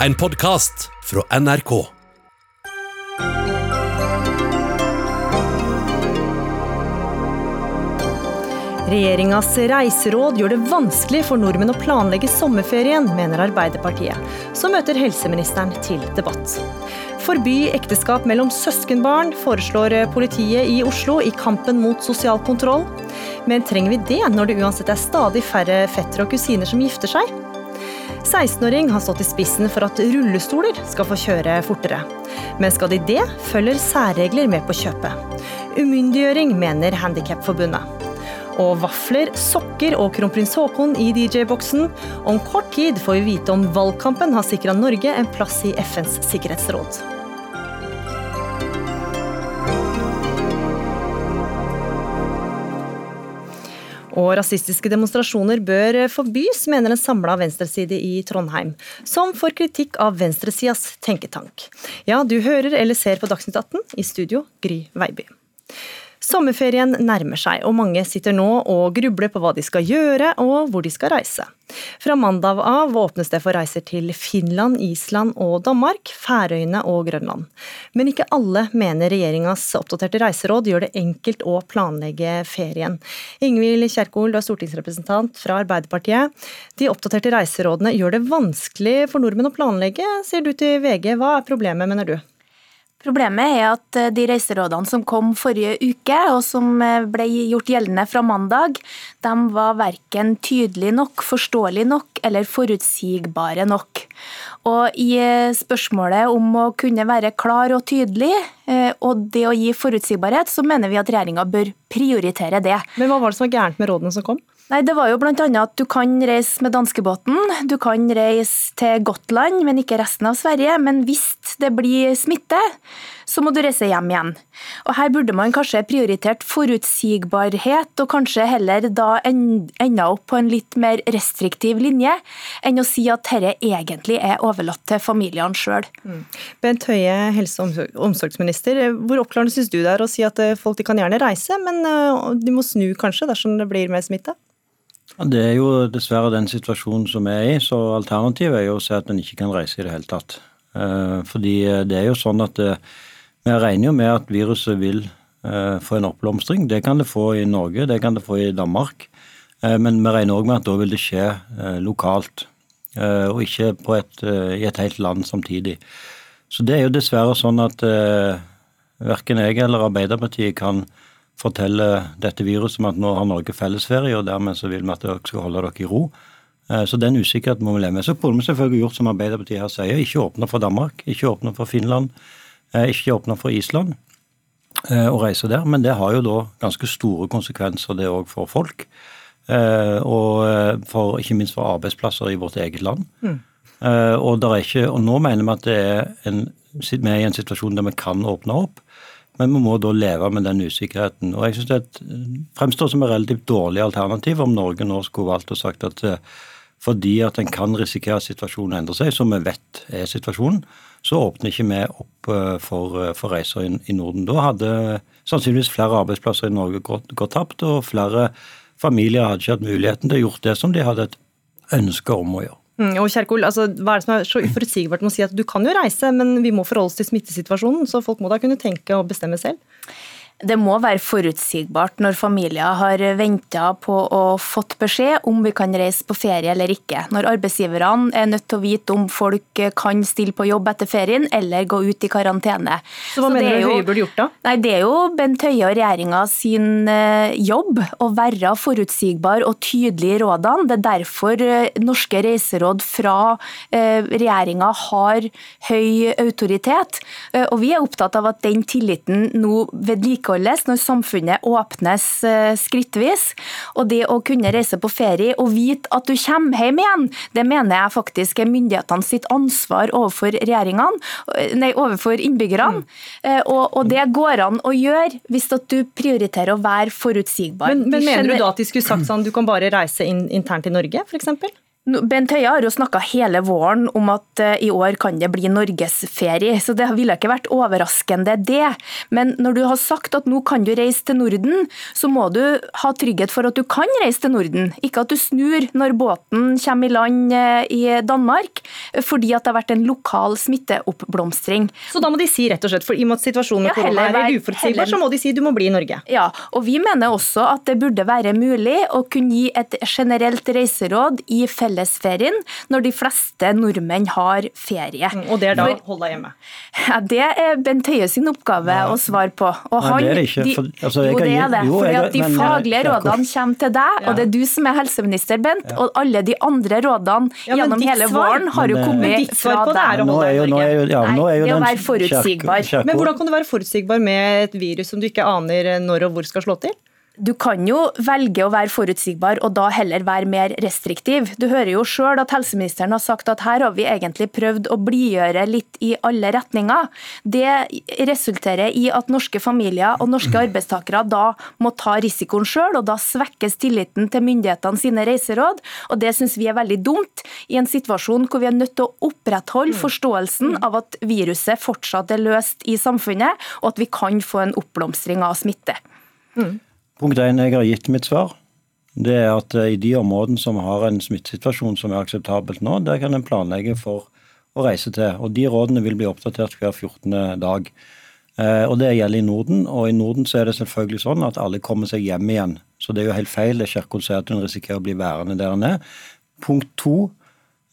En podkast fra NRK. Regjeringas reiseråd gjør det vanskelig for nordmenn å planlegge sommerferien, mener Arbeiderpartiet, som møter helseministeren til debatt. Forby ekteskap mellom søskenbarn, foreslår politiet i Oslo i kampen mot sosial kontroll. Men trenger vi det når det uansett er stadig færre fettere og kusiner som gifter seg? 16-åring har stått i spissen for at rullestoler skal få kjøre fortere. Men skal de det, følger særregler med på kjøpet. Umyndiggjøring, mener Handikapforbundet. Og vafler, sokker og kronprins Haakon i DJ-boksen. Om kort tid får vi vite om valgkampen har sikra Norge en plass i FNs sikkerhetsråd. Og rasistiske demonstrasjoner bør forbys, mener en samla venstreside i Trondheim, som får kritikk av venstresidas tenketank. Ja, du hører eller ser på Dagsnytt 18, i studio Gry Veiby. Sommerferien nærmer seg, og mange sitter nå og grubler på hva de skal gjøre og hvor de skal reise. Fra mandag av åpnes det for reiser til Finland, Island og Danmark, Færøyene og Grønland. Men ikke alle mener regjeringas oppdaterte reiseråd gjør det enkelt å planlegge ferien. Ingvild Kjerkol, du er stortingsrepresentant fra Arbeiderpartiet. De oppdaterte reiserådene gjør det vanskelig for nordmenn å planlegge, sier du til VG. Hva er problemet, mener du? Problemet er at eh, de reiserådene som kom forrige uke, og som eh, ble gjort gjeldende fra mandag, de var verken tydelige nok, forståelige nok eller forutsigbare nok. Og i eh, spørsmålet om å kunne være klar og tydelig, og det å gi forutsigbarhet, så mener vi at regjeringa bør prioritere det. Men hva var det som var gærent med rådene som kom? Nei, Det var jo bl.a. at du kan reise med danskebåten, du kan reise til Gotland, men ikke resten av Sverige. Men hvis det blir smitte, så må du reise hjem igjen. Og Her burde man kanskje prioritert forutsigbarhet, og kanskje heller da enda opp på en litt mer restriktiv linje, enn å si at dette egentlig er overlatt til familiene sjøl. Mm. Bent Høie, helse- og omsorgsminister. Hvor oppklarende syns du det er å si at folk de kan gjerne reise, men eh, de må snu kanskje dersom det blir mer smitte? Det er jo dessverre den situasjonen som vi er i, så alternativet er jo å si at en ikke kan reise i det hele tatt. Eh, fordi eh, det er jo sånn at eh, vi regner jo med at viruset vil få en oppblomstring. Det kan det få i Norge, det kan det få i Danmark. Men vi regner òg med at da vil det skje lokalt, og ikke et, i et helt land samtidig. Så det er jo dessverre sånn at verken jeg eller Arbeiderpartiet kan forteller dette viruset om at nå har Norge fellesferie, og dermed så vil vi at dere skal holde dere i ro. Eh, så den usikkerheten må vi leve med. Så kunne vi selvfølgelig gjort som Arbeiderpartiet her sier, ikke åpne for Danmark, ikke åpne for Finland, eh, ikke åpne for Island eh, og reise der. Men det har jo da ganske store konsekvenser, det òg for folk. Og for, ikke minst for arbeidsplasser i vårt eget land. Mm. Og, ikke, og, nå mener vi at det er en, vi er i en situasjon der vi kan åpne opp. Men vi må da leve med den usikkerheten. Og jeg synes Det fremstår som et relativt dårlig alternativ om Norge nå skulle valgt og sagt at eh, fordi at en kan risikere at situasjonen endrer seg, som vi vet er situasjonen, så åpner ikke vi opp eh, for, eh, for reiser i Norden. Da hadde sannsynligvis flere arbeidsplasser i Norge gått, gått tapt, og flere familier hadde ikke hatt muligheten til å gjøre det som de hadde et ønske om å gjøre. Mm, og Kjerkol, altså, Hva er det som er så uforutsigbart med å si at du kan jo reise, men vi må forholde oss til smittesituasjonen, så folk må da kunne tenke og bestemme selv? Det må være forutsigbart når familier har venta på å fått beskjed om vi kan reise på ferie eller ikke. Når arbeidsgiverne er nødt til å vite om folk kan stille på jobb etter ferien eller gå ut i karantene. Så Hva Så mener du Høie burde gjort da? Nei, Det er jo Bent Høie og regjeringa sin eh, jobb å være forutsigbar og tydelig i rådene. Det er derfor eh, norske reiseråd fra eh, regjeringa har høy autoritet. Og vi er opptatt av at den tilliten nå vedlikeholdes vedlikeholdes når samfunnet åpnes eh, skrittvis. Og det å kunne reise på ferie og vite at du kommer hjem igjen, det mener jeg faktisk er myndighetene sitt ansvar overfor regjeringene, nei, overfor innbyggerne. Mm. Og, og, det går an å gjøre hvis at du prioriterer å være forutsigbar. Men, men mener du da at de skulle sagt sånn du kan bare reise inn, internt i Norge, f.eks.? Bent Høie har jo snakka hele våren om at uh, i år kan det bli norgesferie, så det ville ikke vært overraskende det. Men når du har sagt at nå kan du reise til Norden, så må du ha trygghet for at du kan reise til Norden. Ikke at du snur når båten kommer i land uh, i Danmark fordi at det har vært en lokal smitteoppblomstring. Så da må de si rett og slett, for i og med at situasjonen med ja, korona er uforutsigbar, så må de si du må bli i Norge? Ja, og vi mener også at det burde være mulig å kunne gi et generelt reiseråd i fellesskap fellesferien når de fleste nordmenn har ferie. Mm, og det er da å holde deg hjemme? Ja, Det er Bent Høie sin oppgave ja. å svare på. Og Nei, det er det ikke. For, altså, jo, det er det. Jo, fordi at De men, faglige rådene kommer til deg, ja. og det er du som er helseminister, Bent. Ja. Og alle de andre rådene gjennom hele våren har jo kommet fra deg. Nå er jo, nå er jo, ja, nå er jo det å være forutsigbar. Men hvordan kan du være forutsigbar med et virus som du ikke aner når og hvor skal slå til? Du kan jo velge å være forutsigbar og da heller være mer restriktiv. Du hører jo sjøl at helseministeren har sagt at her har vi egentlig prøvd å blidgjøre litt i alle retninger. Det resulterer i at norske familier og norske arbeidstakere da må ta risikoen sjøl, og da svekkes tilliten til myndighetene sine reiseråd. Og det syns vi er veldig dumt i en situasjon hvor vi er nødt til å opprettholde mm. forståelsen av at viruset fortsatt er løst i samfunnet, og at vi kan få en oppblomstring av smitte. Mm. Punkt 1. Jeg har gitt mitt svar. Det er at eh, i de områdene som har en smittesituasjon som er akseptabelt nå, der kan en planlegge for å reise til. Og De rådene vil bli oppdatert hver 14. dag. Eh, og Det gjelder i Norden. Og i Norden så er det selvfølgelig sånn at alle kommer seg hjem igjen. Så det er jo helt feil det Kjerkol sier at hun risikerer å bli værende der hun er. Punkt to.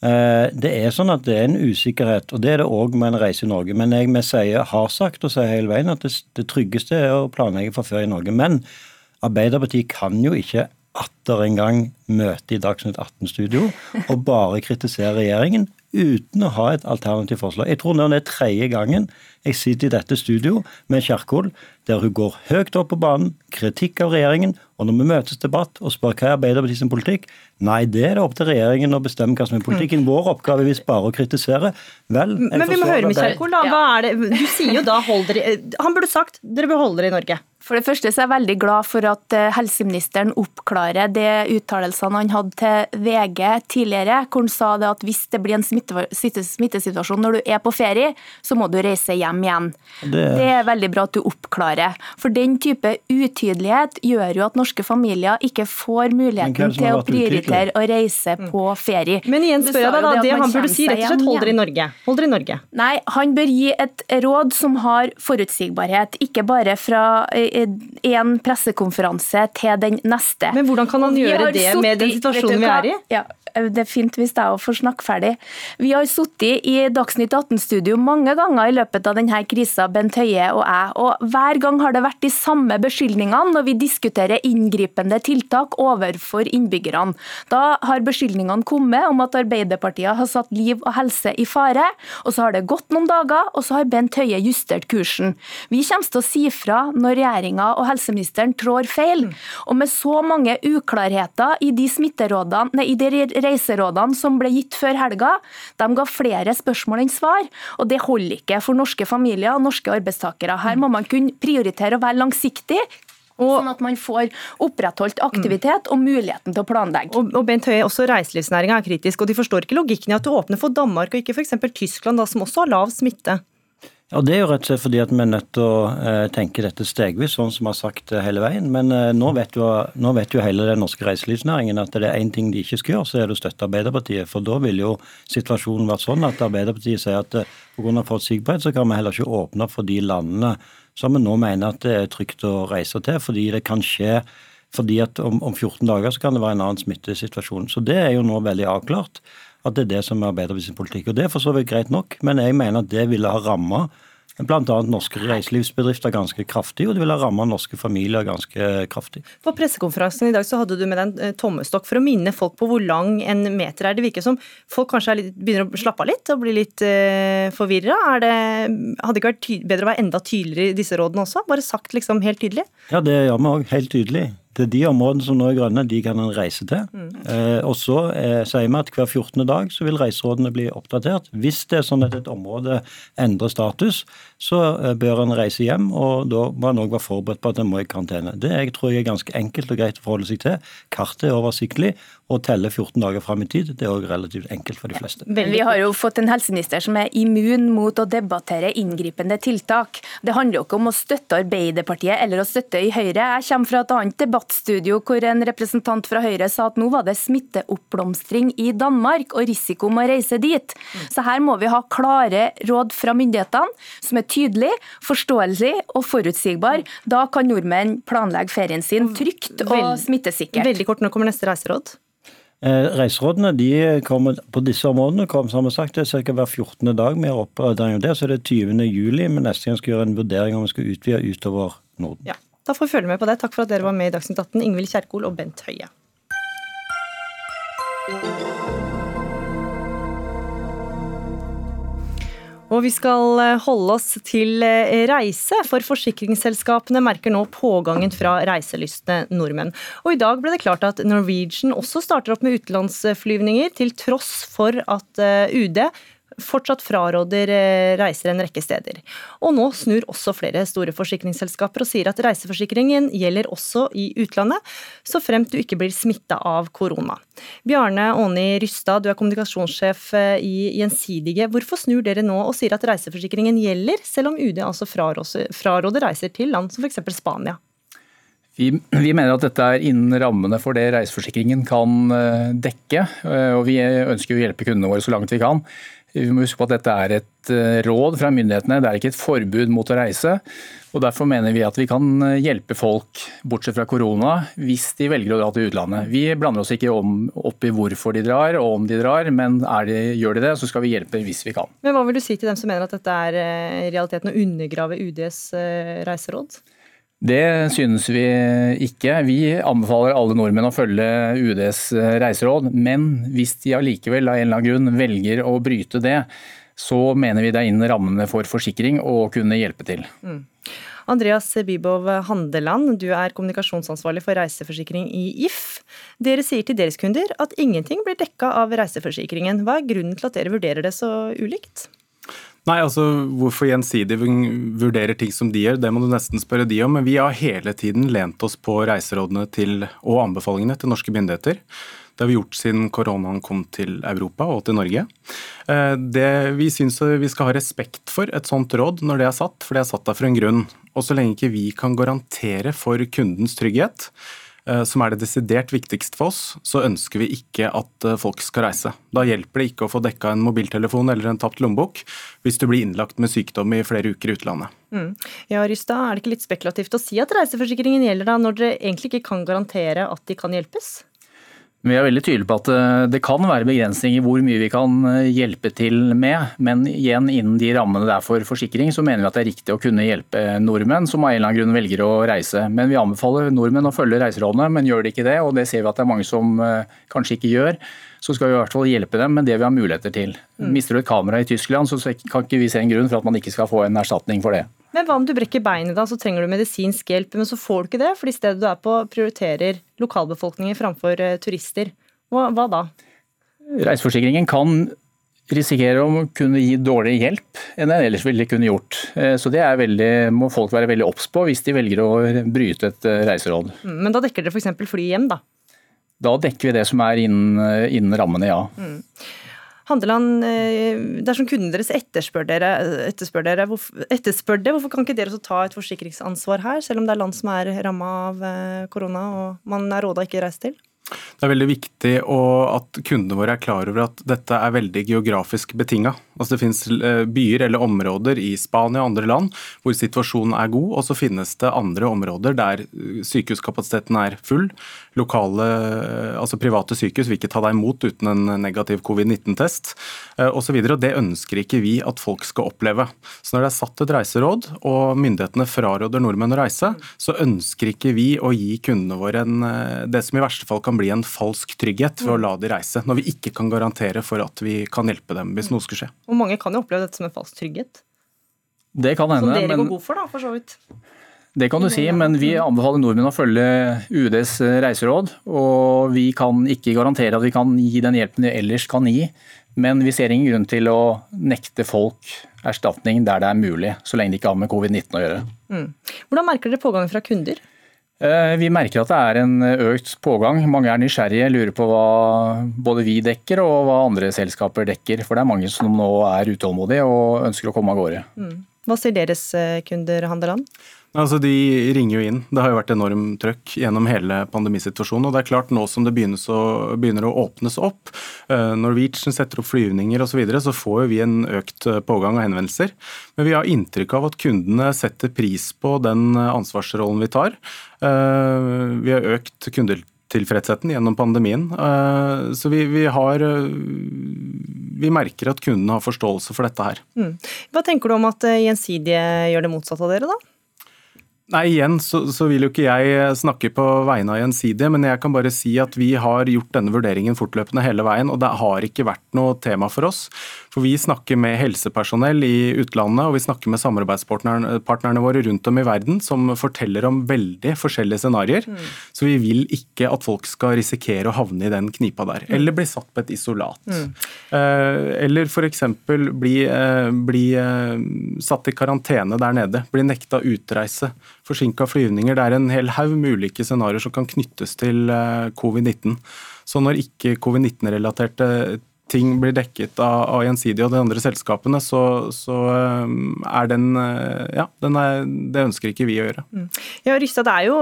Eh, det er sånn at det er en usikkerhet, og det er det òg med en reise i Norge. Men jeg sier, har sagt og sier hele veien at det, det tryggeste er å planlegge for ferie i Norge. Men Arbeiderpartiet kan jo ikke atter en gang møte i Dagsnytt 18-studio og bare kritisere regjeringen uten å ha et alternativt forslag. Jeg tror det er tredje gangen jeg sitter i dette studio med Kjerkol, der hun går høyt opp på banen, kritikk av regjeringen, og når vi møtes debatt og spør hva er Arbeiderpartiets politikk, nei, det er det opp til regjeringen å bestemme hva som er politikken. Mm. Vår oppgave er visst bare å kritisere. Vel, Men vi må høre med Kjerkol, da. Hva er det? Du sier jo da hold dere Han burde sagt dere bør holde dere i Norge. For det første så er jeg veldig glad for at eh, helseministeren oppklarer det uttalelsene han hadde til VG tidligere, hvor han sa det at hvis det blir en smittesituasjon når du er på ferie, så må du reise hjem igjen. Det, det er veldig bra at du oppklarer. For den type utydelighet gjør jo at norske familier ikke får muligheten til å prioritere å reise mm. på ferie. Men igjen spør jeg deg da, det han burde si rett og slett hold dere i Norge. Hold dere i Norge. Nei, han bør gi et råd som har forutsigbarhet, ikke bare fra en pressekonferanse til den neste. Men hvordan kan han gjøre det med den situasjonen vi er i? Ja, det er fint hvis jeg får snakke ferdig. Vi har sittet i Dagsnytt 18-studio mange ganger i løpet av denne krisa, Bent Høie og jeg. og Hver gang har det vært de samme beskyldningene når vi diskuterer inngripende tiltak overfor innbyggerne. Da har beskyldningene kommet om at Arbeiderpartiet har satt liv og helse i fare. og Så har det gått noen dager, og så har Bent Høie justert kursen. Vi kommer til å si fra når regjeringa og helseministeren trår feil. Og med så mange uklarheter i de smitterådene, nei, i de reiserådene som ble gitt før helga, de ga flere spørsmål enn svar. Og det holder ikke for norske familier og norske arbeidstakere. Her må man kunne prioritere å være langsiktig. Og, sånn at man får opprettholdt aktivitet og muligheten til å planlegge. Og, og Bent Høie, også Reiselivsnæringa er kritisk, og de forstår ikke logikken i at du åpner for Danmark og ikke f.eks. Tyskland, da, som også har lav smitte. Ja, Det er jo rett og slett fordi at vi er nødt til å eh, tenke dette stegvis, sånn som vi har sagt eh, hele veien. Men eh, nå, vet jo, nå, vet jo, hele den norske reiselivsnæringen at det er én ting de ikke skal gjøre, så er det å støtte Arbeiderpartiet. For da ville jo situasjonen vært sånn at Arbeiderpartiet sier at pga. forutsigbarhet så kan vi heller ikke åpne for de landene som vi nå mener at det er trygt å reise til. Fordi det kan skje fordi at om, om 14 dager så kan det være en annen smittesituasjon. Så det er jo nå veldig avklart at det er det som er Arbeiderpartiets politikk. Og Det er for så vidt greit nok, men jeg mener at det ville ha ramma bl.a. norske reiselivsbedrifter ganske kraftig, og det ville ha ramma norske familier ganske kraftig. På pressekonferansen i dag så hadde du med deg en eh, tommestokk for å minne folk på hvor lang en meter er. Det virker som folk kanskje litt, begynner å slappe av litt og bli litt uh, forvirra. Hadde det ikke vært bedre å være enda tydeligere i disse rådene også? Bare sagt liksom helt tydelig? Ja, det gjør vi òg, helt tydelig. Det er de områdene som nå er grønne, de kan en reise til. Mm. Eh, og så eh, sier vi at hver 14. dag så vil reiserådene bli oppdatert. Hvis det er sånn at et område endrer status, så eh, bør en reise hjem, og da må en òg være forberedt på at en må i karantene. Det jeg tror jeg er ganske enkelt og greit å forholde seg til. Kartet er oversiktlig, og telle 14 dager fram i tid. Det er òg relativt enkelt for de fleste. Vi har jo fått en helseminister som er immun mot å debattere inngripende tiltak. Det handler jo ikke om å støtte Arbeiderpartiet eller å støtte i Høyre. Jeg kommer fra et annet debattstudio hvor en representant fra Høyre sa at nå var det smitteoppblomstring i Danmark og risiko med å reise dit. Så her må vi ha klare råd fra myndighetene som er tydelige, forståelig og forutsigbar. Da kan nordmenn planlegge ferien sin trygt og smittesikkert. Veldig kort, nå kommer neste reiseråd. Eh, reiserådene de kommer på disse områdene kommer som sagt, det er ca. hver 14. dag vi har oppdatering av det. Så er 20. juli, men neste gang skal vi gjøre en vurdering om vi skal utvide utover Norden. Ja, Da får vi følge med på det. Takk for at dere var med i Dagsnytt 18, Ingvild Kjerkol og Bent Høie. Og vi skal eh, holde oss til eh, reise, for forsikringsselskapene merker nå pågangen fra reiselystne nordmenn. Og i dag ble det klart at Norwegian også starter opp med utenlandsflyvninger, til tross for at eh, UD fortsatt fraråder eh, reiser en rekke steder. Og nå snur også flere store forsikringsselskaper og sier at reiseforsikringen gjelder også i utlandet, så fremt du ikke blir smitta av korona. Bjarne Åni Rystad, du er kommunikasjonssjef eh, i Gjensidige. Hvorfor snur dere nå og sier at reiseforsikringen gjelder, selv om UD altså fraråder reiser til land som f.eks. Spania? Vi, vi, mener at dette er innen rammene for det reiseforsikringen kan eh, dekke. og Vi ønsker å hjelpe kundene våre så langt vi kan. Vi må huske på at dette er et eh, råd fra myndighetene, det er ikke et forbud mot å reise. og Derfor mener vi at vi kan eh, hjelpe folk, bortsett fra korona, hvis de velger å dra til utlandet. Vi blander oss ikke om, opp i hvorfor de drar og om de drar, men de, gjør de det, så skal vi hjelpe hvis vi kan. Men Hva vil du si til dem som mener at dette er eh, realiteten å undergrave UDs reiseråd? Det synes vi ikke. Vi anbefaler alle nordmenn å følge UDs eh, reiseråd, men hvis de allikevel av en eller annen grunn velger å bryte det, så mener vi det er innen rammene for forsikring å kunne hjelpe til. Mm. Andreas Bibov Handeland, du er kommunikasjonsansvarlig for reiseforsikring i If. Dere sier til deres kunder at ingenting blir dekka av reiseforsikringen. Hva er grunnen til at dere vurderer det så ulikt? Nei, altså Hvorfor Gjensidig vurderer ting som de gjør, det må du nesten spørre de om. Men vi har hele tiden lent oss på reiserådene til, og anbefalingene til norske myndigheter. Det har vi gjort siden koronaen kom til Europa og til Norge. Eh, det, vi syns vi skal ha respekt for et sånt råd når det er satt, for det er satt der for en grunn. Og så lenge ikke vi kan garantere for kundens trygghet, som er det desidert viktigste for oss, så ønsker vi ikke at eh, folk skal reise. Da hjelper det ikke å få dekka en mobiltelefon eller en tapt lommebok hvis du blir innlagt med sykdom i flere uker i utlandet. Mm. Ja, Rysta, Er det ikke litt spekulativt å si at reiseforsikringen gjelder da, når dere egentlig ikke kan garantere at de kan hjelpes? Vi er veldig tydelige på at eh, det kan være begrensninger hvor mye vi kan eh, hjelpe til med. Men igjen innen de rammene det er for forsikring, så mener vi at det er riktig å kunne hjelpe nordmenn som av en eller annen grunn velger å reise. Men vi anbefaler nordmenn å følge reiserådene, men gjør de ikke det, og det ser vi at det er mange som eh, kanskje ikke gjør, så skal vi i hvert fall hjelpe dem med det vi har muligheter til. Mm. Mister du et kamera i Tyskland, så kan ikke vi se en grunn for at man ikke skal få en erstatning for det. Men hva om du brekker beinet, da, så trenger du medisinsk hjelp, men så får du ikke det fordi stedet du er på prioriterer lokalbefolkningen framfor uh, turister. Hva, hva da? Reiseforsikringen kan risikere å kunne gi dårligere hjelp enn den ellers ville kunne gjort. Eh, så det veldig, må folk være veldig obs på hvis de velger å bryte et eh, reiseråd. Mm, men da dekker dere f.eks. fly hjem, da? Da dekker vi det som er innen, innen rammene, ja. Mm. Handeland, eh, dersom kundene deres etterspør dere, etterspør, dere, etterspør det, hvorfor kan ikke dere også ta et forsikringsansvar her, selv om det er land som er ramma av eh, korona og man er råda ikke reise til? Det er veldig viktig at kundene våre er klar over at dette er veldig geografisk betinga. Altså det finnes eh, byer eller områder i Spania og andre land hvor situasjonen er god, og så finnes det andre områder der sykehuskapasiteten er full, lokale, altså private sykehus vil ikke ta deg imot uten en negativ covid-19-test eh, osv. Det ønsker ikke vi at folk skal oppleve. Så når det er satt et reiseråd og myndighetene fraråder nordmenn å reise, så ønsker ikke vi å gi kundene våre en, eh, det som i verste fall kan bli en falsk trygghet ved å la de reise, når vi ikke kan garantere for at vi kan hjelpe dem hvis noe skulle skje. Og mange kan jo oppleve dette som en falsk trygghet. Det kan hende. Som dere går god for, da, for så vidt. Det kan du si, men vi anbefaler nordmenn å følge UDs reiseråd. Og vi kan ikke garantere at vi kan gi den hjelpen vi ellers kan gi. Men vi ser ingen grunn til å nekte folk erstatning der det er mulig, så lenge de ikke har med covid-19 å gjøre. Mm. Hvordan merker dere pågangen fra kunder? Eh, vi merker at det er en økt pågang. Mange er nysgjerrige, lurer på hva både vi dekker og hva andre selskaper dekker. For det er mange som nå er utålmodige og ønsker å komme av gårde. Mm. Hva sier deres eh, kunder, Handeland? Altså, De ringer jo inn. Det har jo vært enormt trøkk gjennom hele pandemisituasjonen. og det er klart Nå som det å, begynner å åpnes opp, uh, Norwegian setter opp flyvninger osv., så, videre, så får vi en økt eh, pågang av henvendelser. Men vi har inntrykk av at kundene setter pris på den ansvarsrollen vi tar. Vi har økt kundetilfredsheten gjennom pandemien. Så vi, vi, har Vi merker at kundene har forståelse for dette her. Mm. Hva tenker du om at Gjensidige gjør det motsatte av dere, da? Nei, igjen så, så, vil jo ikke jeg snakke på vegne av Gjensidige, men jeg kan bare si at vi har gjort denne vurderingen fortløpende hele veien, og det har ikke vært noe tema for oss. For vi snakker med helsepersonell i utlandet, og vi snakker med samarbeidspartnerne våre rundt om i verden som forteller om veldig forskjellige scenarioer. Mm. Så vi vil ikke at folk skal risikere å havne i den knipa der, mm. eller bli satt på et isolat. Mm. Eh, eller f.eks. Bli, eh, bli eh, satt i karantene der nede, bli nekta utreise forsinka flyvninger. Det er en hel haug med ulike scenarioer som kan knyttes til eh, covid-19. Så når ikke covid-19-relaterte ting blir dekket av, av Gjensidige og de andre selskapene, så, så eh, er den eh, Ja, den er, det ønsker ikke vi å gjøre. Mm. Ja, Rystad, det er jo,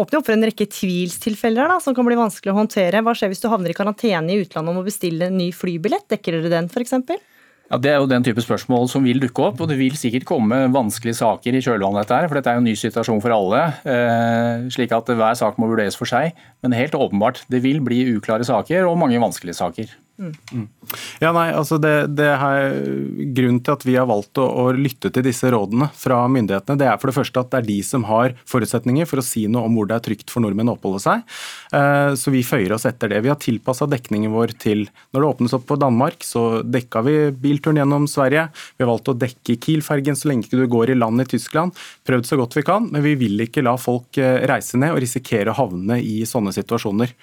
åpner opp for en rekke tvilstilfeller da, som kan bli vanskelig å håndtere. Hva skjer hvis du havner i karantene i utlandet og må bestille en ny flybillett? Dekker dere den f.eks.? Ja, Det er jo den type spørsmål som vil dukke opp, og det vil sikkert komme vanskelige saker i kjølvannet dette. her, For dette er jo en ny situasjon for alle, eh, slik at hver sak må vurderes for seg. Men helt åpenbart, det vil bli uklare saker og mange vanskelige saker. Mm. Ja, nei, altså det, det er Grunnen til at vi har valgt å, å, lytte til disse rådene fra myndighetene, det er for det første at det er de som har forutsetninger for å si noe om hvor det er trygt for nordmenn å oppholde seg. Eh, så vi føyer oss etter det. Vi har tilpassa dekningen vår til Når det åpnes opp på Danmark, så dekka vi bilturen gjennom Sverige. Vi har valgt å dekke Kiel-fergen så lenge du går i land i Tyskland. Prøvd så godt vi kan, men vi vil ikke la folk eh, reise ned og risikere å havne i sånne situasjoner.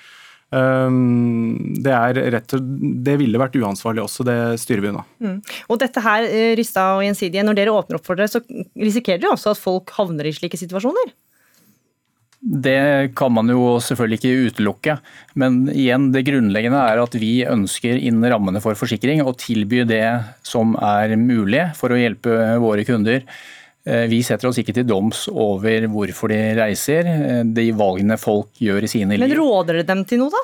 Ehm, det, rett, det, ville vært uansvarlig også, det styrer vi unna. Mm. Og dette her, eh, Rystad og Gjensidige, når dere åpner opp for det, så risikerer dere også at folk havner i slike situasjoner? Det kan man jo selvfølgelig ikke utelukke, men igjen, det grunnleggende er at vi ønsker innen rammene for forsikring å tilby det som er mulig for å hjelpe våre kunder. Eh, vi setter oss ikke til doms over hvorfor de reiser, eh, de valgene folk gjør i sine liv. Men råder dere dem til noe, da?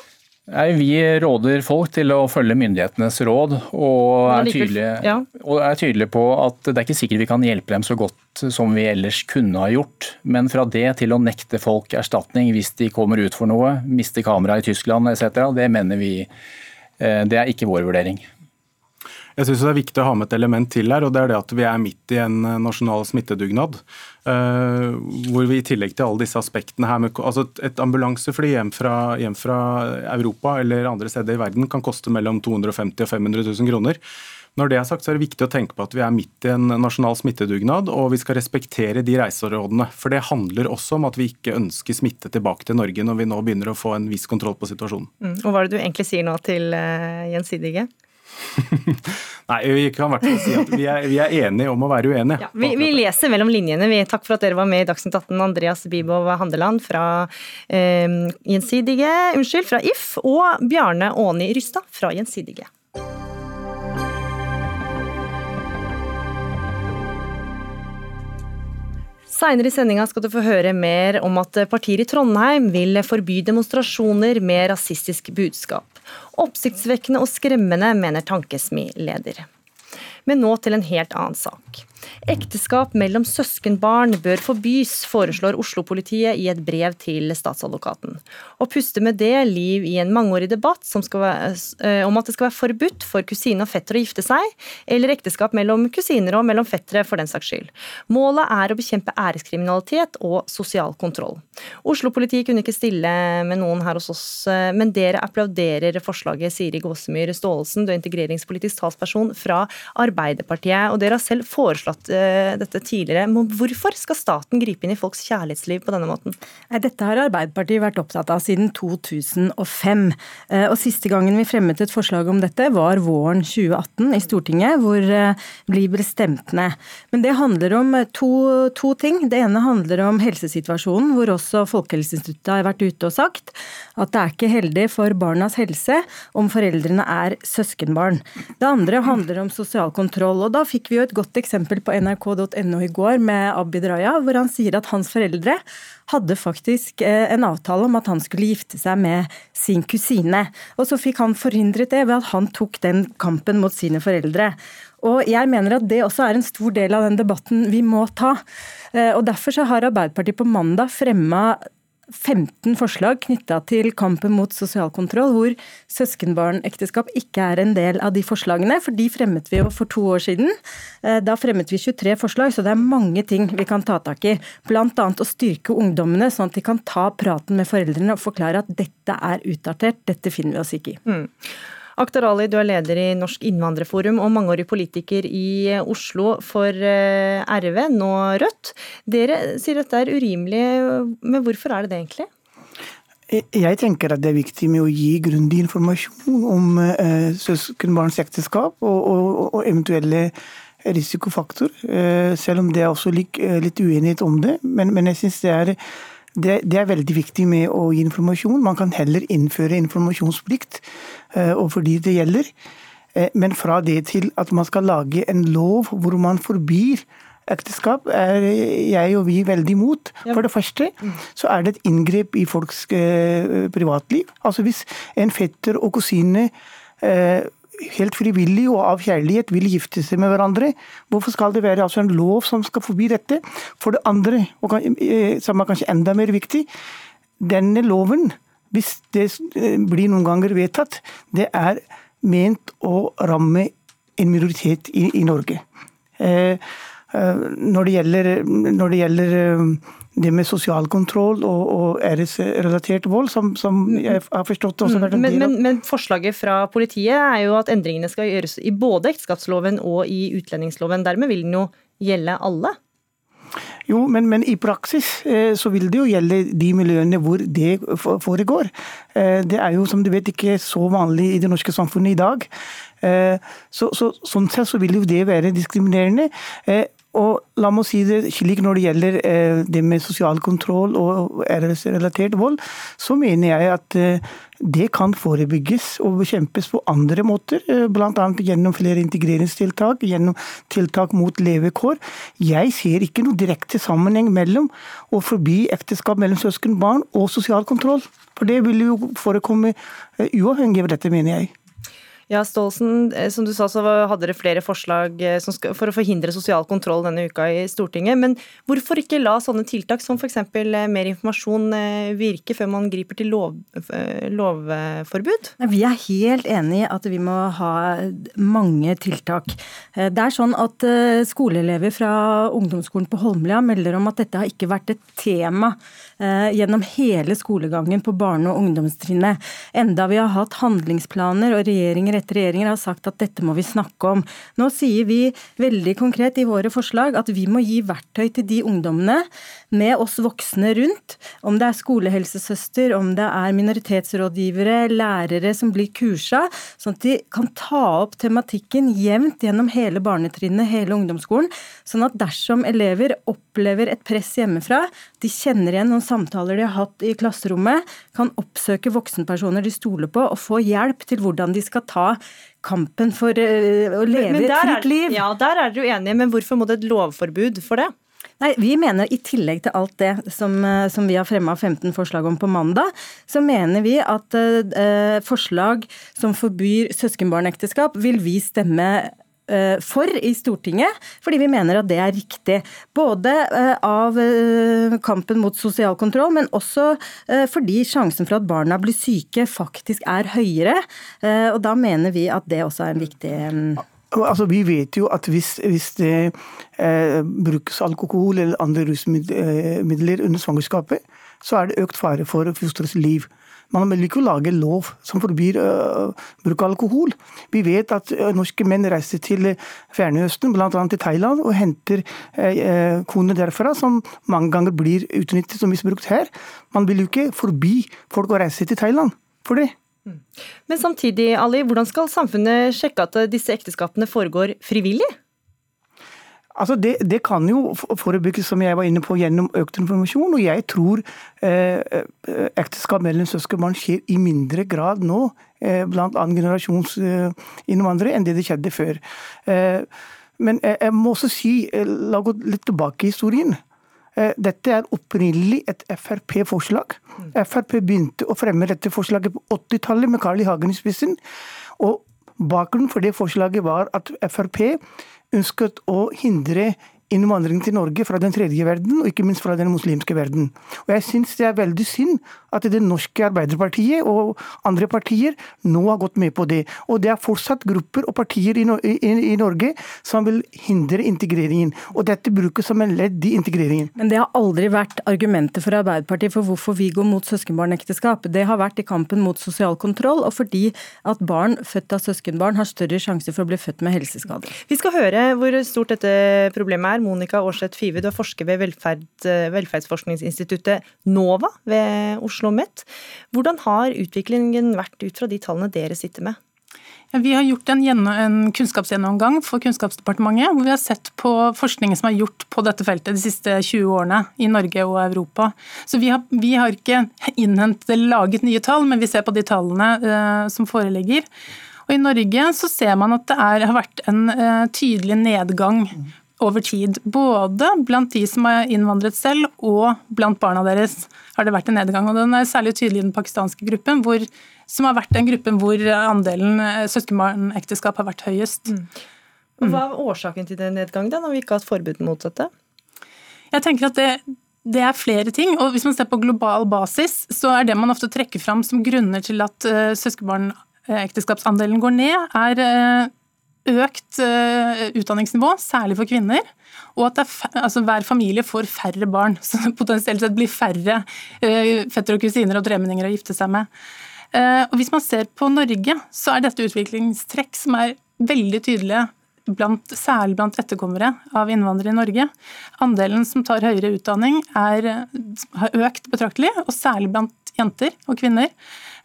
Nei, Vi råder folk til å følge myndighetenes råd, og er, tydelige, ja. og er, tydelige, på at det er ikke sikkert vi kan hjelpe dem så godt som vi ellers kunne ha gjort. Men fra det til å nekte folk erstatning hvis de kommer ut for noe, mister kamera i Tyskland etc., det mener vi eh, det er ikke vår vurdering. Jeg synes det er viktig å ha med et element til her, og det er det at vi er midt i en eh, nasjonal smittedugnad. Uh, hvor vi i tillegg til alle disse aspektene her altså Et ambulansefly hjem fra, hjem fra Europa eller andre steder i verden kan koste mellom 250 og 500 000 kroner. Når det er sagt, så er det viktig å tenke på at vi er midt i en nasjonal smittedugnad, og vi skal respektere de reiserådene. For det handler også om at vi ikke ønsker smitte tilbake til Norge når vi nå begynner å få en viss kontroll på situasjonen. Mm. Og Hva er det du egentlig sier nå til uh, Gjensidige? Nei, vi kan i hvert fall si at vi er, vi er, enige om å være uenige. Ja, vi, vi, leser mellom linjene. Vi, takk for at dere var med i Dagsnytt 18, Andreas Bibov Handeland fra eh, Gjensidige, unnskyld, fra If, og Bjarne Åni Rystad fra Gjensidige. Seinere i sendinga skal du få høre mer om at partier i Trondheim vil forby demonstrasjoner med rasistisk budskap. Oppsiktsvekkende og skremmende, mener Tankesmi-leder. Men nå til en helt annen sak. Ekteskap mellom søskenbarn bør forbys, foreslår Oslo-politiet i et brev til statsadvokaten. Og puster med det liv i en mangeårig debatt være, eh, om at det skal være forbudt for kusine og fetter å gifte seg, eller ekteskap mellom kusiner og mellom fettere for den saks skyld. Målet er å bekjempe æreskriminalitet og sosial kontroll. Oslo-politiet kunne ikke stille med noen her hos oss, eh, men dere applauderer forslaget, Siri Gåsemyr Staalesen, du er integreringspolitisk talsperson fra Arbeiderpartiet, og dere har selv foreslått uh, dette tidligere. Men hvorfor skal staten gripe inn i folks kjærlighetsliv på denne måten? Dette har Arbeiderpartiet vært opptatt av siden 2005. Uh, og Siste gangen vi fremmet et forslag om dette, var våren 2018 i Stortinget, hvor uh, blir ble stemt ned. Men det handler om to, to ting. Det ene handler om helsesituasjonen, hvor også Folkehelseinstituttet har vært ute og sagt at det er ikke heldig for barnas helse om foreldrene er søskenbarn. Det andre handler om sosial. Og Da fikk vi jo et godt eksempel på nrk.no i går med Abid Raja, hvor han sier at hans foreldre hadde faktisk eh, en avtale om at han skulle gifte seg med sin kusine. Og så fikk han forhindret det ved at han tok den kampen mot sine foreldre. Og jeg mener at det også er en stor del av den debatten vi må ta. Eh, og Derfor så har Arbeiderpartiet på mandag fremma 15 forslag knytta til kampen mot sosial kontroll, hvor søskenbarnekteskap ikke er en del av de forslagene. For de fremmet vi jo for to år siden. Eh, da fremmet vi 23 forslag, så det er mange ting vi kan ta tak i. Bl.a. å styrke ungdommene, sånn at de kan ta praten med foreldrene og forklare at dette er utdatert, dette finner vi oss ikke i. Mm. Akhtar Ali, du er leder i Norsk innvandrerforum og mangeårig politiker i Oslo for eh, RV, nå Rødt. Dere sier dette er urimelig, men hvorfor er det det egentlig? Jeg tenker at det er viktig med å gi grundig informasjon om eh, søskenbarns ekteskap og, og, og, eventuelle risikofaktor, eh, selv om det er også eh, litt uenighet om det. Men, men jeg synes det er det, det, er veldig viktig med å gi informasjon. Man kan heller innføre informasjonsplikt eh, overfor de det gjelder. Eh, men fra det til at man skal lage en lov hvor man forbyr ekteskap, er jeg og vi veldig imot. For det første så er det et inngrep i folks eh, privatliv. Altså hvis en fetter og kusine helt frivillig og av kjærlighet vil gifte seg med hverandre. Hvorfor skal det være altså en lov som skal forby dette? For det andre, og eh, som er kanskje enda mer viktig, denne loven, hvis det eh, blir noen ganger vedtatt, det er ment å ramme en minoritet i, i Norge. Eh, eh når det gjelder, når det gjelder det med sosial kontroll og, og æresrelatert vold, som, som, jeg har forstått også vært en del av men, men, forslaget fra politiet er jo at endringene skal gjøres i både ekteskapsloven og i utlendingsloven. Dermed vil den jo gjelde alle? Jo, men, men, i praksis eh, så vil det jo gjelde de miljøene hvor det foregår. Eh, det er jo som du vet ikke så vanlig i det norske samfunnet i dag. Eh, så, så, sånn sett så vil jo det være diskriminerende. Og la meg si det slik når det gjelder eh, det med sosial kontroll og æresrelatert vold, så mener jeg at eh, det kan forebygges og bekjempes på andre måter. Eh, Bl.a. gjennom flere integreringstiltak, gjennom tiltak mot levekår. Jeg ser ikke noe direkte sammenheng mellom å forby ekteskap mellom søskenbarn og sosial kontroll. For det vil jo forekomme uavhengig av dette, mener jeg. Ja, Stolsen, eh, som du sa så hadde dere flere forslag eh, for å forhindre sosial kontroll denne uka i Stortinget. Men hvorfor ikke la sånne tiltak som f.eks. Eh, mer informasjon virke før man griper til lov, lovforbud? Vi er helt enig i at vi må ha mange tiltak. Det er sånn at skoleelever fra ungdomsskolen på Holmlia melder om at dette har ikke vært et tema gjennom hele skolegangen på barne- og ungdomstrinnet. Enda vi har hatt handlingsplaner og regjeringer etter regjeringer har sagt at dette må vi snakke om. Nå sier vi veldig konkret i våre forslag at vi må gi verktøy til de ungdommene med oss voksne rundt, om det er skolehelsesøster, om det er minoritetsrådgivere, lærere som blir kursa, sånn at de kan ta opp tematikken jevnt gjennom hele barnetrinnet, hele ungdomsskolen, sånn at dersom elever opplever et press hjemmefra, de kjenner igjen noen samtaler de har hatt i klasserommet, kan oppsøke voksenpersoner de stoler på, og få hjelp til hvordan de skal ta kampen for eh, å leve et fritt liv. Ja, Der er dere uenige, men hvorfor må det et lovforbud for det? Nei, Vi mener i tillegg til alt det som, eh, som vi har fremma 15 forslag om på mandag, så mener vi at eh, forslag som forbyr søskenbarnekteskap, vil vi stemme Eh, for i Stortinget, fordi vi mener at det er riktig. Både eh, av eh, kampen mot sosial kontroll, men også fordi sjansen for at barna blir syke faktisk er høyere. Og da mener vi at det også er en viktig Altså, vi vet jo at hvis, hvis det eh, brukes alkohol eller andre rusmidler under svangerskapet, så er det økt fare for fosterets liv. Man vil ikke lage lov som forbyr uh, bruk av alkohol. Vi vet at uh, norske menn reiser til Fjernøsten, bl.a. til Thailand, og henter uh, koner derfra, som mange ganger blir utnyttet og misbrukt her. Man vil jo ikke forby folk å reise til Thailand for det. Mm. Men samtidig, Ali, hvordan skal samfunnet sjekke at disse ekteskapene foregår frivillig? Altså det, det, kan jo forebygges, som jeg var inne på, gjennom økt informasjon. Og jeg tror eh, eh ekteskap mellom søskenbarn skjer i mindre grad nå eh, blant annen generasjons eh, enn det det skjedde før. Eh, men jeg, må også si, eh, la gå litt tilbake i historien. Dette er opprinnelig et Frp-forslag. Frp begynte å fremme dette forslaget på 80-tallet med Carl I. Hagen i spissen. Og bakgrunnen for det forslaget var at Frp ønsket å hindre innvandring til Norge fra den tredje verden, og ikke minst fra den muslimske verden. Og Jeg syns det er veldig synd at det norske Arbeiderpartiet og andre partier nå har gått med på det. Og det er fortsatt grupper og partier i, Norge som vil hindre integreringen. Og dette brukes som en ledd i integreringen. Men det har aldri vært argumentet for Arbeiderpartiet for hvorfor vi går mot søskenbarnekteskap. Det har vært i kampen mot sosial kontroll, og fordi at barn født av søskenbarn har større sjanse for å bli født med helseskader. Vi skal høre hvor stort dette problemet er. Monica Aarseth Five, du er forsker ved velferd, eh, velferdsforskningsinstituttet NOVA ved Oslo OsloMet. Hvordan har utviklingen vært ut fra de tallene dere sitter med? Vi har gjort en, en, kunnskapsgjennomgang for Kunnskapsdepartementet, hvor vi har sett på forskningen som er gjort på dette feltet de siste 20 årene i Norge og Europa. Så vi har, vi har ikke innhentet laget nye tall, men vi ser på de tallene uh, som foreligger. Og I Norge så ser man at det er, har vært en uh, tydelig nedgang over tid. Både blant de som har innvandret selv, og blant barna deres har det vært en nedgang. og Den er særlig tydelig i den pakistanske gruppen, hvor, som har vært den gruppen hvor andelen eh, søskenbarnekteskap har vært høyest. Mm. Hva er årsaken til den nedgangen, da, når vi ikke har hatt forbud mot dette? Jeg tenker at det, det er flere ting. og Hvis man ser på global basis, så er det man ofte trekker fram som grunner til at uh, søskenbarnekteskapsandelen går ned, er uh, økt uh, utdanningsnivå, særlig for kvinner. Og at altså, hver familie får færre barn, så potensielt sett blir færre uh, fettere og kusiner og tremenninger å gifte seg med. Uh, og Hvis man ser på Norge, så er dette utviklingstrekk som er veldig tydelige. Blant, særlig blant etterkommere av innvandrere i Norge. Andelen som tar høyere utdanning er, har økt betraktelig, og særlig blant jenter og kvinner.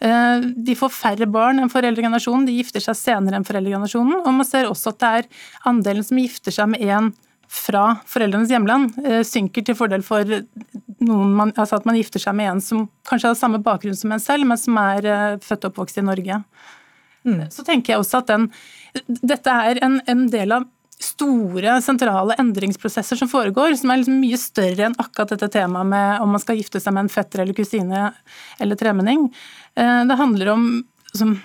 Eh, de får færre barn enn foreldregenerasjonen, de gifter seg senere enn foreldregenerasjonen. Og man ser også at det er andelen som gifter seg med en fra foreldrenes hjemland, eh, synker til fordel for man, altså at man gifter seg med en som kanskje har samme bakgrunn som en selv, men som er eh, født og oppvokst i Norge. Mm. Så tenker jeg også at den, dette er en, en del av store, sentrale endringsprosesser som foregår, som er liksom mye større enn akkurat dette temaet med om man skal gifte seg med en fetter eller kusine eller tremenning. Eh, det handler om som,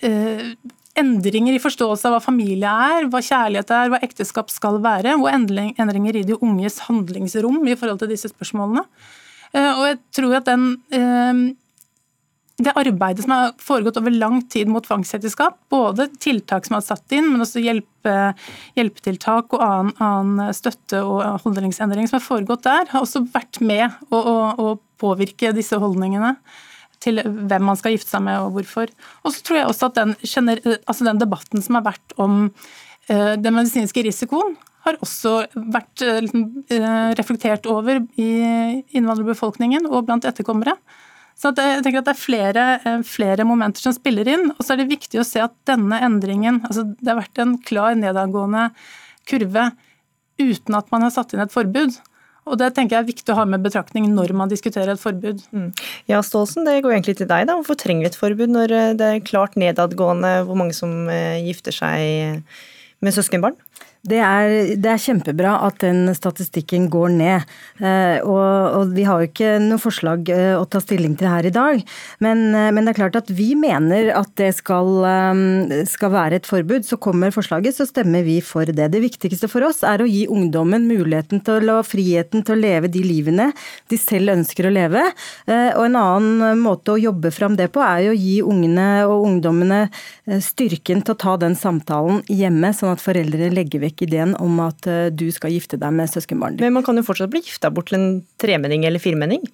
eh, endringer i forståelse av hva familie er, hva kjærlighet er, hva ekteskap skal være, og endringer i de unges handlingsrom i forhold til disse spørsmålene. Eh, og jeg tror at den det arbeidet som har foregått over lang tid mot tvangsekteskap, både tiltak som er satt inn, men også hjelpe, hjelpetiltak og annen, annen, støtte og holdningsendring som har foregått der, har også vært med å, å, å påvirke disse holdningene til hvem man skal gifte seg med og hvorfor. Og så tror jeg også at den, altså den debatten som har vært om uh, den medisinske risikoen, har også vært uh, reflektert over i innvandrerbefolkningen og blant etterkommere. Så jeg tenker at Det er flere, eh, flere, momenter som spiller inn. Og så er det viktig å se at denne endringen altså Det har vært en klar nedadgående kurve uten at man har satt inn et forbud. Og Det tenker jeg er viktig å ha med betraktning når man diskuterer et forbud. Mm. Ja, Staalsen, det går egentlig til deg. da. Hvorfor trenger vi et forbud når eh, det er klart nedadgående hvor mange som eh, gifter seg med søskenbarn? Det er, det er, kjempebra at den statistikken går ned. Eh, og, og, vi har jo ikke noe forslag eh, å ta stilling til her i dag. Men, eh, men, det er klart at vi mener at det skal, skal, være et forbud. Så kommer forslaget, så stemmer vi for det. Det viktigste for oss er å gi ungdommen muligheten til å, friheten til å leve de livene de selv ønsker å leve. Og en annen måte å jobbe fram det på, er jo å gi ungene og ungdommene styrken til å ta den samtalen hjemme, sånn at foreldrene legger vekk vekk ideen om at eh, du skal gifte deg med søskenbarnet ditt. Men man kan jo fortsatt bli gifta bort til en tremenning eller firmenning?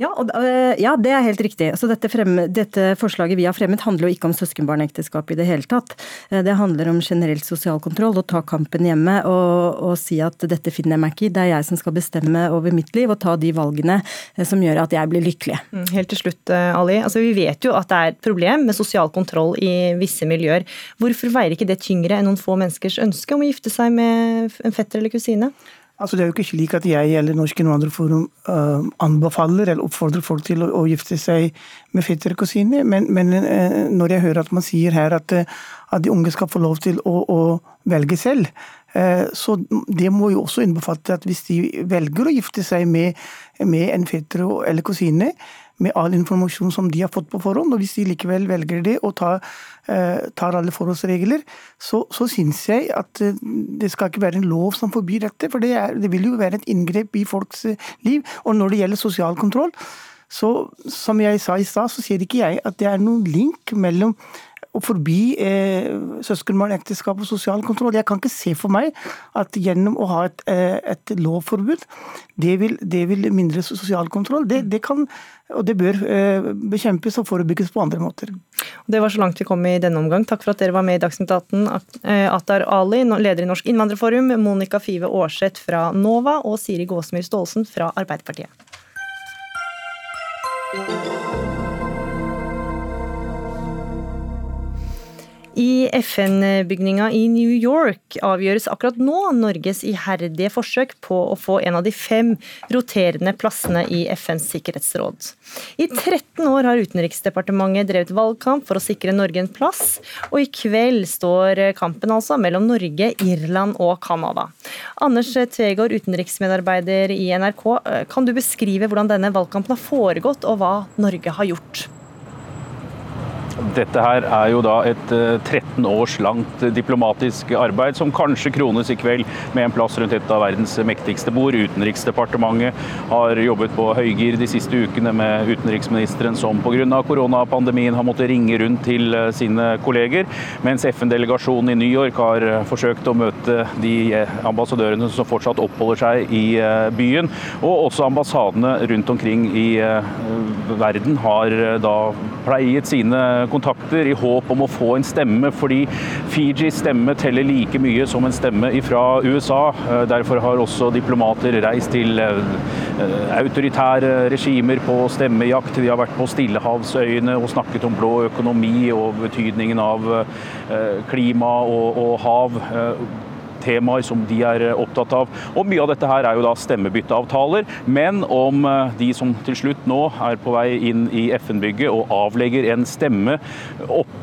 Ja, og, eh, ja, det er helt riktig. Så dette, fremme, dette, forslaget vi har fremmet handler jo ikke om søskenbarnekteskap i det hele tatt. Eh, det handler om generelt sosial kontroll, å ta kampen hjemme og, og, si at dette finner jeg meg ikke i. Det er jeg som skal bestemme over mitt liv og ta de valgene eh, som gjør at jeg blir lykkelig. Mm, helt til slutt, Ali. Altså, vi vet jo at det er et problem med sosial kontroll i visse miljøer. Hvorfor veier ikke det tyngre enn noen få menneskers ønske om å gifte seg med en fetter eller kusine? Altså Det er jo ikke slik at jeg eller Norsk innvandrerforum uh, anbefaler eller oppfordrer folk til å, å gifte seg med fetter og kusine, men, men uh, når jeg hører at man sier her at, uh, at de unge skal få lov til å, å velge selv, så det må jo også innbefatte at hvis de velger å gifte seg med, med en fetter eller kusine, med all informasjon som de har fått på forhånd. Og hvis de likevel velger det og tar, eh, tar alle forholdsregler, så, så syns jeg at eh, det skal ikke være en lov som forbyr dette. For det, er, det vil jo være et inngrep i folks eh, liv. Og når det gjelder sosial kontroll, så som jeg sa i stad, så sier ikke jeg at det er noen link mellom å forbi eh, søskenbarnekteskap og sosial kontroll. Jeg kan ikke se for meg at gjennom å ha et, eh, et lovforbud, det vil, det vil, mindre sosial kontroll. Det, det, kan, og det bør eh, bekjempes og forebygges på andre måter. Det var så langt vi kom i denne omgang. Takk for at dere var med i Dagsnytt 18. Eh, Atar Ali, leder i Norsk innvandrerforum, Monica Five Aarseth fra NOVA og Siri Gåsmyr Staalesen fra Arbeiderpartiet. I FN-bygninga i New York avgjøres akkurat nå Norges iherdige forsøk på å få en av de fem roterende plassene i FNs sikkerhetsråd. I 13 år har Utenriksdepartementet drevet valgkamp for å sikre Norge en plass, og i kveld står kampen altså mellom Norge, Irland og Canada. Anders Tvegård, utenriksmedarbeider i NRK, kan du beskrive hvordan denne valgkampen har foregått, og hva Norge har gjort? Dette her er jo da et 13 eh, års langt diplomatisk arbeid som kanskje krones i kveld med en plass rundt et av verdens mektigste bord. Utenriksdepartementet har jobbet på høygir de siste ukene med utenriksministeren som pga. koronapandemien har måttet ringe rundt til eh, sine kolleger, mens FN-delegasjonen i New York har eh, forsøkt å møte de ambassadørene som fortsatt oppholder seg i byen. Og også ambassadene rundt omkring i verden har da pleiet sine kontakter i håp om å få en stemme, fordi Fijis stemme teller like mye som en stemme fra USA. Eh, derfor har også diplomater reist til eh, autoritære regimer på stemmejakt. De har vært på Stillehavsøyene og snakket om blå økonomi og betydningen av eh, klima og, og hav temaer som de er eh, opptatt av. Og Mye av dette her er jo da stemmebytteavtaler, men om eh, de som til slutt nå er på vei inn i FN-bygget og avlegger en stemme,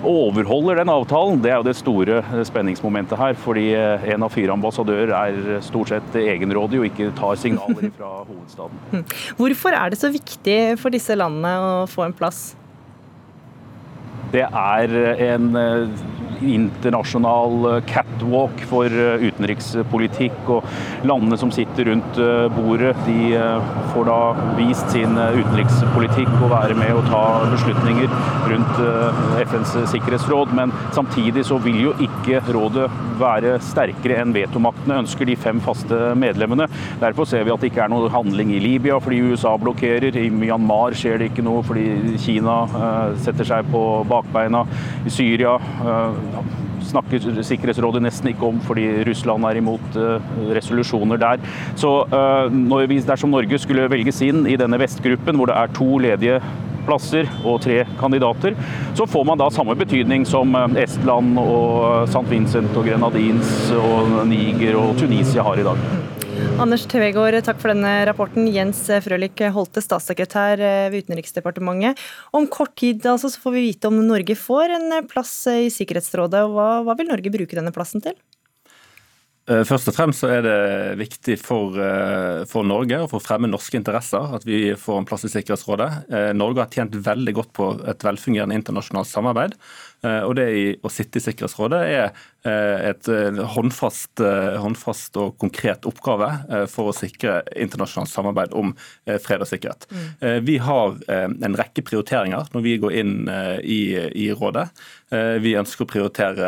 overholder den avtalen, det er jo det store eh, spenningsmomentet her. Fordi en av fire ambassadører er stort sett egenrådig og ikke tar signaler fra hovedstaden. Hvorfor er det så viktig for disse landene å få en plass? Det er en internasjonal eh, catwalk for eh, utenrikspolitikk. Og landene som sitter rundt eh, bordet, de får da vist sin utenrikspolitikk og være med å ta beslutninger rundt FNs sikkerhetsråd. Men samtidig så vil jo ikke rådet være sterkere enn vetomaktene ønsker, de fem faste medlemmene. Derfor ser vi at det ikke er noe handling i Libya fordi USA blokkerer. I Myanmar skjer det ikke noe fordi Kina setter seg på bakbeina. I Syria snakker Sikkerhetsrådet nesten ikke om fordi Russland er imot eh, resolusjoner der. Så eh, når vi, dersom Norge skulle velges inn i denne vestgruppen, hvor det er to ledige plasser og tre kandidater, så får man da samme betydning som eh, Estland og St. Vincent og Grenadins og Niger og Tunisia har i dag. Anders Tvegård, takk for denne rapporten. Jens Frølich Holte, statssekretær ved Utenriksdepartementet. Om kort tid altså, så får vi vite om Norge får en plass i Sikkerhetsrådet. Hva, hva vil Norge bruke denne plassen til? Eh, først og fremst så er det viktig for, eh, for, Norge og for å fremme norske interesser at vi får en plass i Sikkerhetsrådet. Eh, Norge har tjent veldig godt på et velfungerende internasjonalt samarbeid. Og det å sitte i Sikkerhetsrådet er et håndfast, håndfast og konkret oppgave for å sikre internasjonalt samarbeid om fred og sikkerhet. Mm. Vi har en rekke prioriteringer når vi går inn i, i rådet. Eh, vi ønsker å prioritere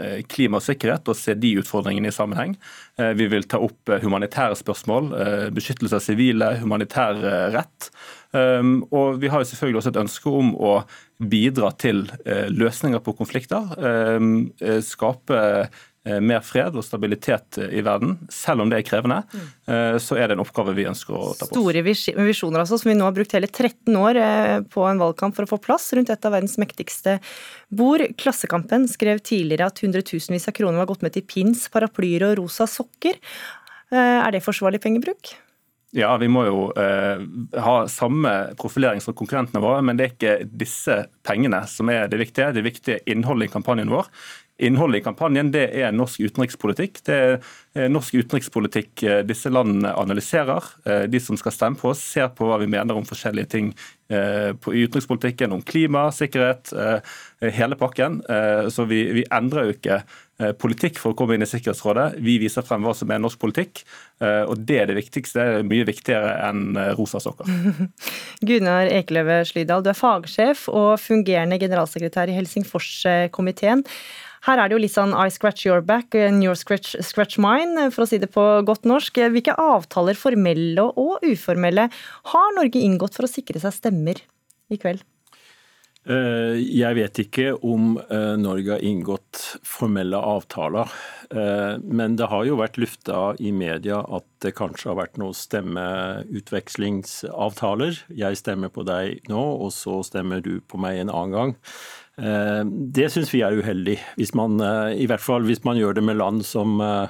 eh, klima og sikkerhet og se de utfordringene i sammenheng. Eh, vi vil ta opp humanitære spørsmål, beskyttelse av sivile, humanitær rett. Um, og vi har jo selvfølgelig også et ønske om å bidra til uh, løsninger på konflikter. Um, skape uh, mer fred og stabilitet i verden, selv om det er krevende, mm. så er det en oppgave vi ønsker å ta på oss. Store visjoner altså, som vi nå har brukt hele 13 år på en valgkamp for å få plass rundt et av verdens mektigste bord. Klassekampen skrev tidligere at hundretusenvis av kroner var gått med til pins, paraplyer og rosa sokker. Er det forsvarlig pengebruk? Ja, vi må jo eh, ha samme profilering som konkurrentene våre, men det er ikke disse pengene som er det viktige. Det viktige innholdet i kampanjen vår. Innholdet i kampanjen det er norsk utenrikspolitikk. Det er norsk utenrikspolitikk eh, disse landene analyserer. Eh, de som skal stemme på oss, ser på hva vi mener om forskjellige ting eh, i utenrikspolitikken, om klima, sikkerhet, hele pakken. Så vi, vi endrer jo ikke politikk for å komme inn i Sikkerhetsrådet. Vi viser frem hva som er norsk politikk, og det er det viktigste. Det er mye viktigere enn rosa sokker. Gunnar Ekeløve Slydal, du er fagsjef og fungerende generalsekretær i Helsingforskomiteen. Her er det jo litt sånn I scratch your back and your scratch, scratch mine, for å si det på godt norsk. Hvilke avtaler, formelle og uformelle, har Norge inngått for å sikre seg stemmer i kveld? Eh, jeg vet ikke om eh, Norge har inngått formelle avtaler. Eh, men det har jo vært lufta i media at det kanskje har vært noen stemmeutvekslingsavtaler. Jeg stemmer på deg nå, og så stemmer du på meg en annen gang. Eh, det syns vi er uheldig, hvis man, eh, i hvert fall hvis man gjør det med land som, eh,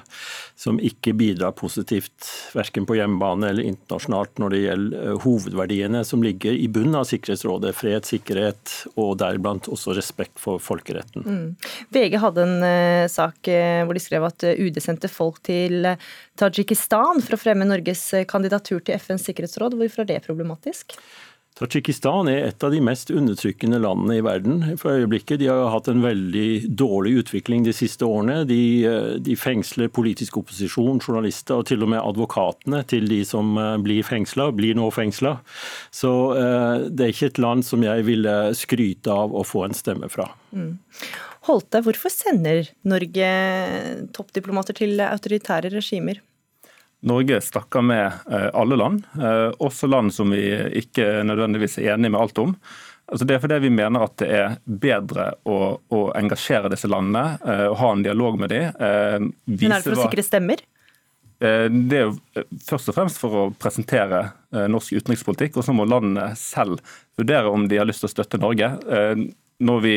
som ikke bidrar positivt verken på hjemmebane eller internasjonalt når det gjelder hovedverdiene som ligger i bunnen av Sikkerhetsrådet. Fred, sikkerhet og deriblant også respekt for folkeretten. Mm. VG hadde en sak hvor de skrev at UD sendte folk til Tadsjikistan for å fremme Norges kandidatur til FNs sikkerhetsråd. Hvorfor er det problematisk? Tadsjikistan er et av de mest undertrykkende landene i verden for øyeblikket. De har hatt en veldig dårlig utvikling de siste årene. De, eh, de, fengsler politisk opposisjon, journalister og til og med advokatene til de som eh, blir fengsla, blir nå fengsla. Så uh, det er ikke et land som jeg ville skryte av å få en stemme fra. Mm. Holte, hvorfor sender Norge toppdiplomater til autoritære regimer? Norge snakker med eh, alle land, eh, også land som vi ikke nødvendigvis er enige med alt om. Altså det er fordi vi mener at det er bedre å, å engasjere disse landene eh, og ha en dialog med dem. Men er det for å sikre stemmer? Det er jo først og fremst for å presentere norsk utenrikspolitikk, og så må landene selv vurdere om de har lyst til å støtte Norge når vi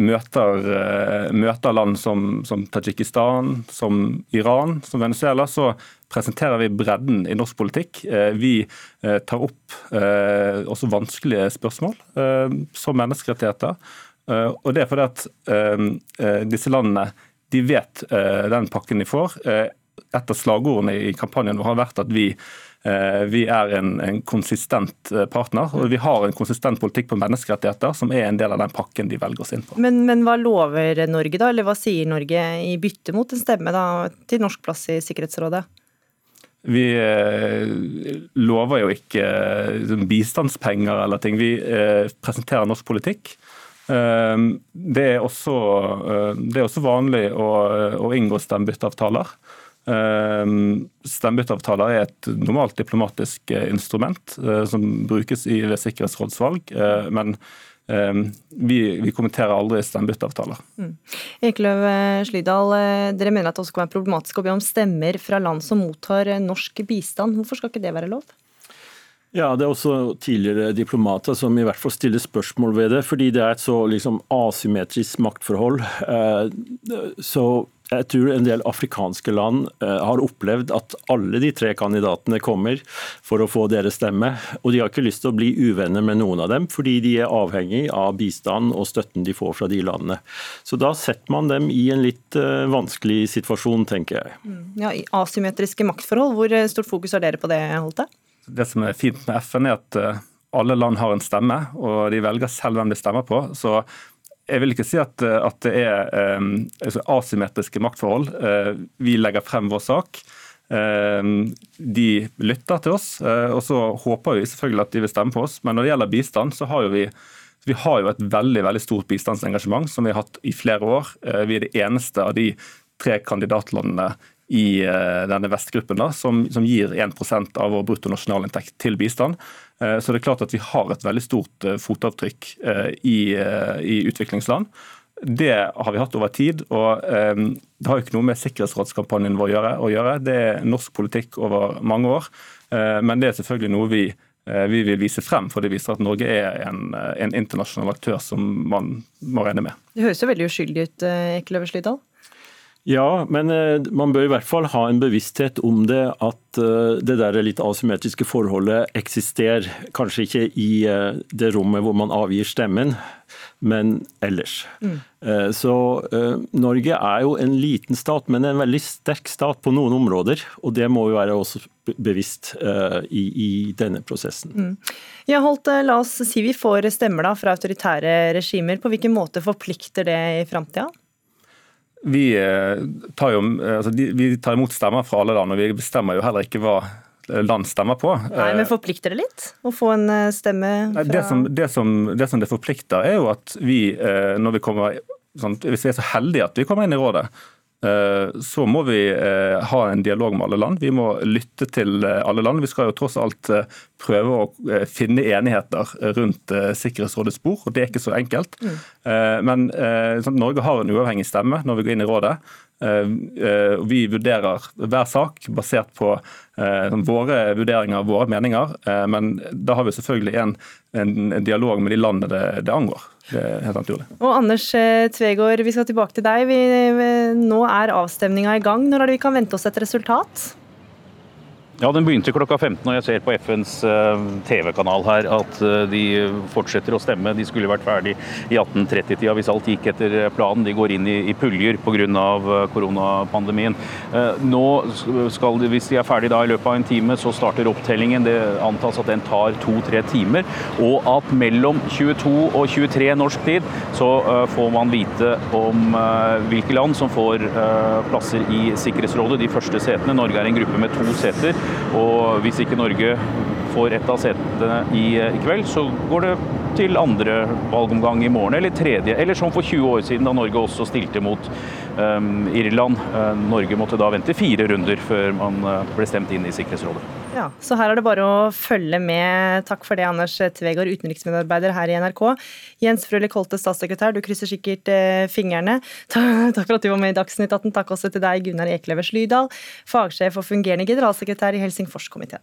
møter, eh, møter land som, som Tadsjikistan, som Iran, som Venezuela, så presenterer vi bredden i norsk politikk. Eh, vi eh, tar opp også vanskelige spørsmål, som menneskerettigheter. Og det er fordi at disse landene de vet den pakken de får. Et av slagordene i kampanjen har vært at vi vi er en, en, konsistent eh, partner, og vi har en konsistent politikk på menneskerettigheter som er en del av den pakken de velger oss inn på. Men, men hva lover Norge, da, eller hva sier Norge i bytte mot en stemme da, til norsk plass i Sikkerhetsrådet? Vi eh, lover jo ikke eh, bistandspenger eller ting. Vi eh, presenterer norsk politikk. Eh, det er, også, det er også vanlig å, å inngå stemmebytteavtaler. Ehm, Stemmebytteavtaler er et normalt diplomatisk eh, instrument eh, som brukes i ved sikkerhetsrådsvalg, eh, men ehm, vi, vi kommenterer aldri stemmebytteavtaler. Mm. Ekeløv Slydal, dere mener at det også kan være problematisk å be om stemmer fra land som mottar norsk bistand. Hvorfor skal ikke det være lov? Ja, Det er også tidligere diplomater som i hvert fall stiller spørsmål ved det, fordi det er et så liksom, asymmetrisk maktforhold. Så jeg tror en del afrikanske land eh, har opplevd at alle de tre kandidatene kommer for å få deres stemme. Og de har ikke lyst til å bli uvenner med noen av dem, fordi de er avhengig av bistand og støtten de får fra de landene. Så da setter man dem i en litt eh, vanskelig situasjon, tenker jeg. Ja, i Asymmetriske maktforhold, hvor eh, stort fokus har dere på det, Holte? Det som er fint med FN, er at alle land har en stemme, og de velger selv hvem de stemmer på. Så jeg vil ikke si at, eh, at det er um, asymmetriske maktforhold. Uh, vi legger frem vår sak. De lytter til oss, og så håper vi selvfølgelig at de vil stemme på oss. Men når det gjelder bistand, så har jo vi vi har jo et veldig veldig stort bistandsengasjement som vi har hatt i flere år. Vi er det eneste av de tre kandidatlandene i denne vestgruppen, da, som, som gir 1% av vår bruttonasjonalinntekt til bistand. Så det er klart at vi har et veldig stort fotavtrykk i, i utviklingsland. Det har vi hatt over tid. og Det har jo ikke noe med sikkerhetsrådskampanjen vår å gjøre. Det er norsk politikk over mange år. Men det er selvfølgelig noe vi Eh, vi vil vise frem, for det viser at Norge er en, eh, en internasjonal aktør som man må regne med. Det høres jo veldig uskyldig ut, eh, Ekeløve Slydal? Ja, men man bør i hvert fall ha en bevissthet om det at det der litt asymmetriske forholdet eksisterer. Kanskje ikke i det rommet hvor man avgir stemmen, men ellers. Mm. Eh, så eh, Norge er jo en liten stat, men en veldig sterk stat på noen områder. Og det må vi være også bevisst eh, i, i denne prosessen. Mm. Ja, Holt, la oss si vi får stemmer da fra autoritære regimer. På hvilken måte forplikter det i framtida? Vi tar, jo, altså, vi tar imot stemmer fra alle land, og vi bestemmer jo heller ikke hva land stemmer på. Nei, Men forplikter det litt å få en eh, stemme fra det som, det, som, det som, det forplikter, er jo at vi, eh, når vi kommer sånn, Hvis vi er så heldige at vi kommer inn i rådet, eh, så må vi ha en dialog med alle land. Vi må lytte til alle land. Vi skal jo tross alt prøve å finne enigheter rundt Sikkerhetsrådets bord, og det er ikke så enkelt. Mm. Men sånn, Norge har en uavhengig stemme når vi går inn i rådet. Eh, eh, vi vurderer hver sak basert på eh, våre vurderinger, våre meninger. Men da har vi selvfølgelig en, en dialog med de landene det, det, angår. Det er helt naturlig. Og Anders Tvegård, vi skal tilbake til deg. Vi, nå er avstemninga i gang. Når er det vi kan vente oss et resultat? Ja, Den begynte klokka 15, og jeg ser på FNs eh, TV-kanal her at eh, de fortsetter å stemme. De skulle vært ferdig i 1830-tida hvis alt gikk etter planen. De går inn i, i puljer pga. Eh, koronapandemien. Nå skal de, Hvis de er ferdig da i løpet av en time, så starter opptellingen. Det antas at den tar to-tre timer. Og at mellom 22 og 23 norsk tid så får man vite om hvilke land som får plasser i Sikkerhetsrådet. De første setene. Norge er en gruppe med to seter. Og hvis ikke Norge får et av setene i, i kveld, så går det til andre valgomgang i morgen, eller tredje. Eller som for 20 år siden, da Norge også stilte mot um, Irland. Uh, Norge måtte da vente fire runder før man uh, ble stemt inn i Sikkerhetsrådet. Ja, Så her er det bare å følge med. Takk for det, Anders Tvegård, utenriksmedarbeider her i NRK. Jens Frølich Holte, statssekretær, du krysser sikkert fingrene. Takk for at du var med i Dagsnytt 18. Takk også til deg, Gunnar Eklevers Slydal, fagsjef og fungerende generalsekretær i Helsingforskomiteen.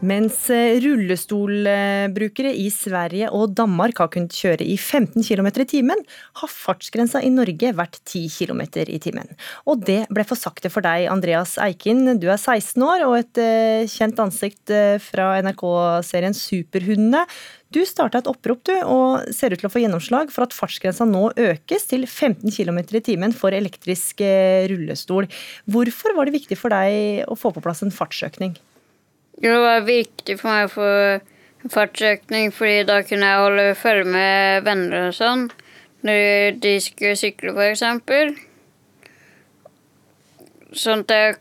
Mens eh, rullestolbrukere i Sverige og Danmark har kunnet kjøre i 15 km i timen, har fartsgrensa i Norge vært 10 km i timen. Og det ble for sakte for deg, Andreas Eikin. Du er 16 år og et eh, kjent ansikt eh, fra NRK-serien Superhundene. Du starta et opprop du, og ser ut til å få gjennomslag for at fartsgrensa nå økes til 15 km i timen for elektrisk rullestol. Hvorfor var det viktig for deg å få på plass en fartsøkning? Det var viktig for meg å få fartsøkning, fordi da kunne jeg holde følge med venner og sånn. Når de skulle sykle, f.eks. Sånn at jeg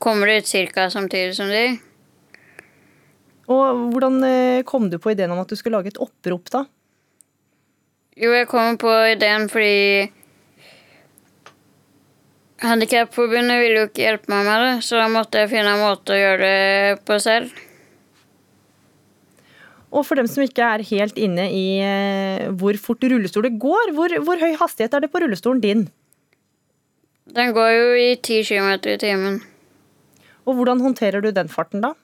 kommer ut ca. samtidig som de. Og Hvordan eh, kom du på ideen om at du skulle lage et opprop, da? Jo, jeg kom på ideen fordi Handikapforbundet ville jo ikke hjelpe meg med det, så da måtte jeg finne en måte å gjøre det på selv. Og for dem som ikke er helt inne i eh, hvor fort rullestoler går, hvor, hvor høy hastighet er det på rullestolen din? Den går jo i 10 km i timen. Og hvordan håndterer du den farten, da?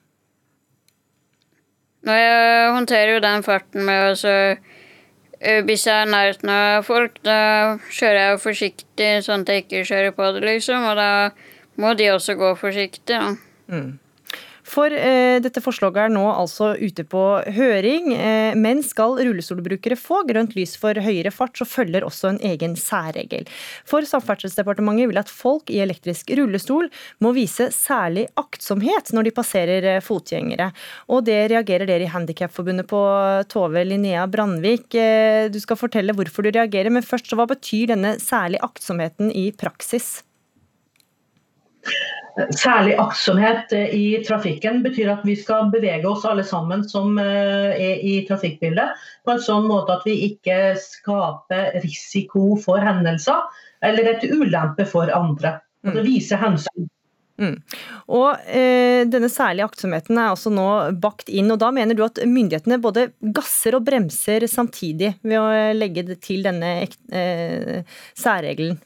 Nå, jeg håndterer jo den farten med å Eh, hvis jeg er nærheten av folk, da kjører jeg forsiktig, sånn at jeg ikke kjører på det, liksom. Og da må de også gå forsiktig, da. Mm. For eh, dette forslaget er nå altså ute på høring. Eh, men skal rullestolbrukere få grønt lys for høyere fart, så følger også en egen særregel. For Samferdselsdepartementet vil at folk i elektrisk rullestol må vise særlig aktsomhet når de passerer eh, fotgjengere. Og det reagerer dere i Handikapforbundet på, Tove Linnea Brandvik. Eh, du skal fortelle hvorfor du reagerer, men først så hva betyr denne særlig aktsomheten i praksis? Særlig aktsomhet i trafikken betyr at vi skal bevege oss alle sammen som er i trafikkbildet, på en sånn måte at vi ikke skaper risiko for hendelser eller et ulempe for andre. Og det viser hensyn. Mm. Og eh, Denne særlige aktsomheten er også nå bakt inn. og Da mener du at myndighetene både gasser og bremser samtidig ved å legge det til denne eh, særregelen?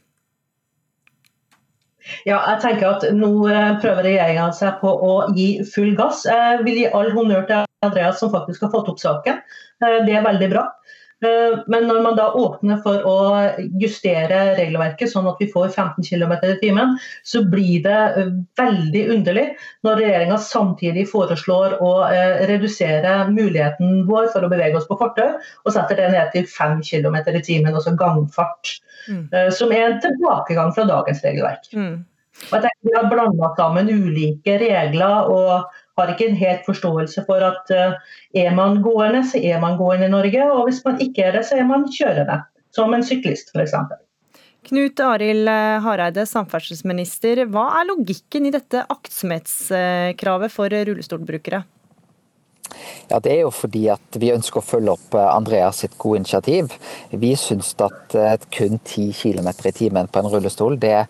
Ja, jeg tenker at Nå eh, prøver regjeringa seg på å gi full gass. Jeg vil gi all honnør til Andreas som faktisk har fått opp saken. Eh, det er veldig bra. Eh, men når man da åpner for å justere regelverket sånn at vi får 15 km i timen, så blir det veldig underlig når regjeringa samtidig foreslår å redusere muligheten vår for å bevege oss på fortau, og setter det ned til 5 km i timen, altså gangfart. Mm. Som er en tilbakegang fra dagens regelverk. Mm. Og jeg tenker Vi har blanda sammen ulike regler og har ikke en helt forståelse for at uh, er man gående, så er man gående i Norge. Og hvis man ikke er det, så er man kjørende. Som en syklist, f.eks. Knut Arild eh, Hareide, samferdselsminister. Hva er logikken i dette aktsomhetskravet for rullestolbrukere? Ja, Det er jo fordi at vi ønsker å følge opp eh, Andreas sitt gode initiativ. Vi syns at eh, kun 10 km i timen på en rullestol det,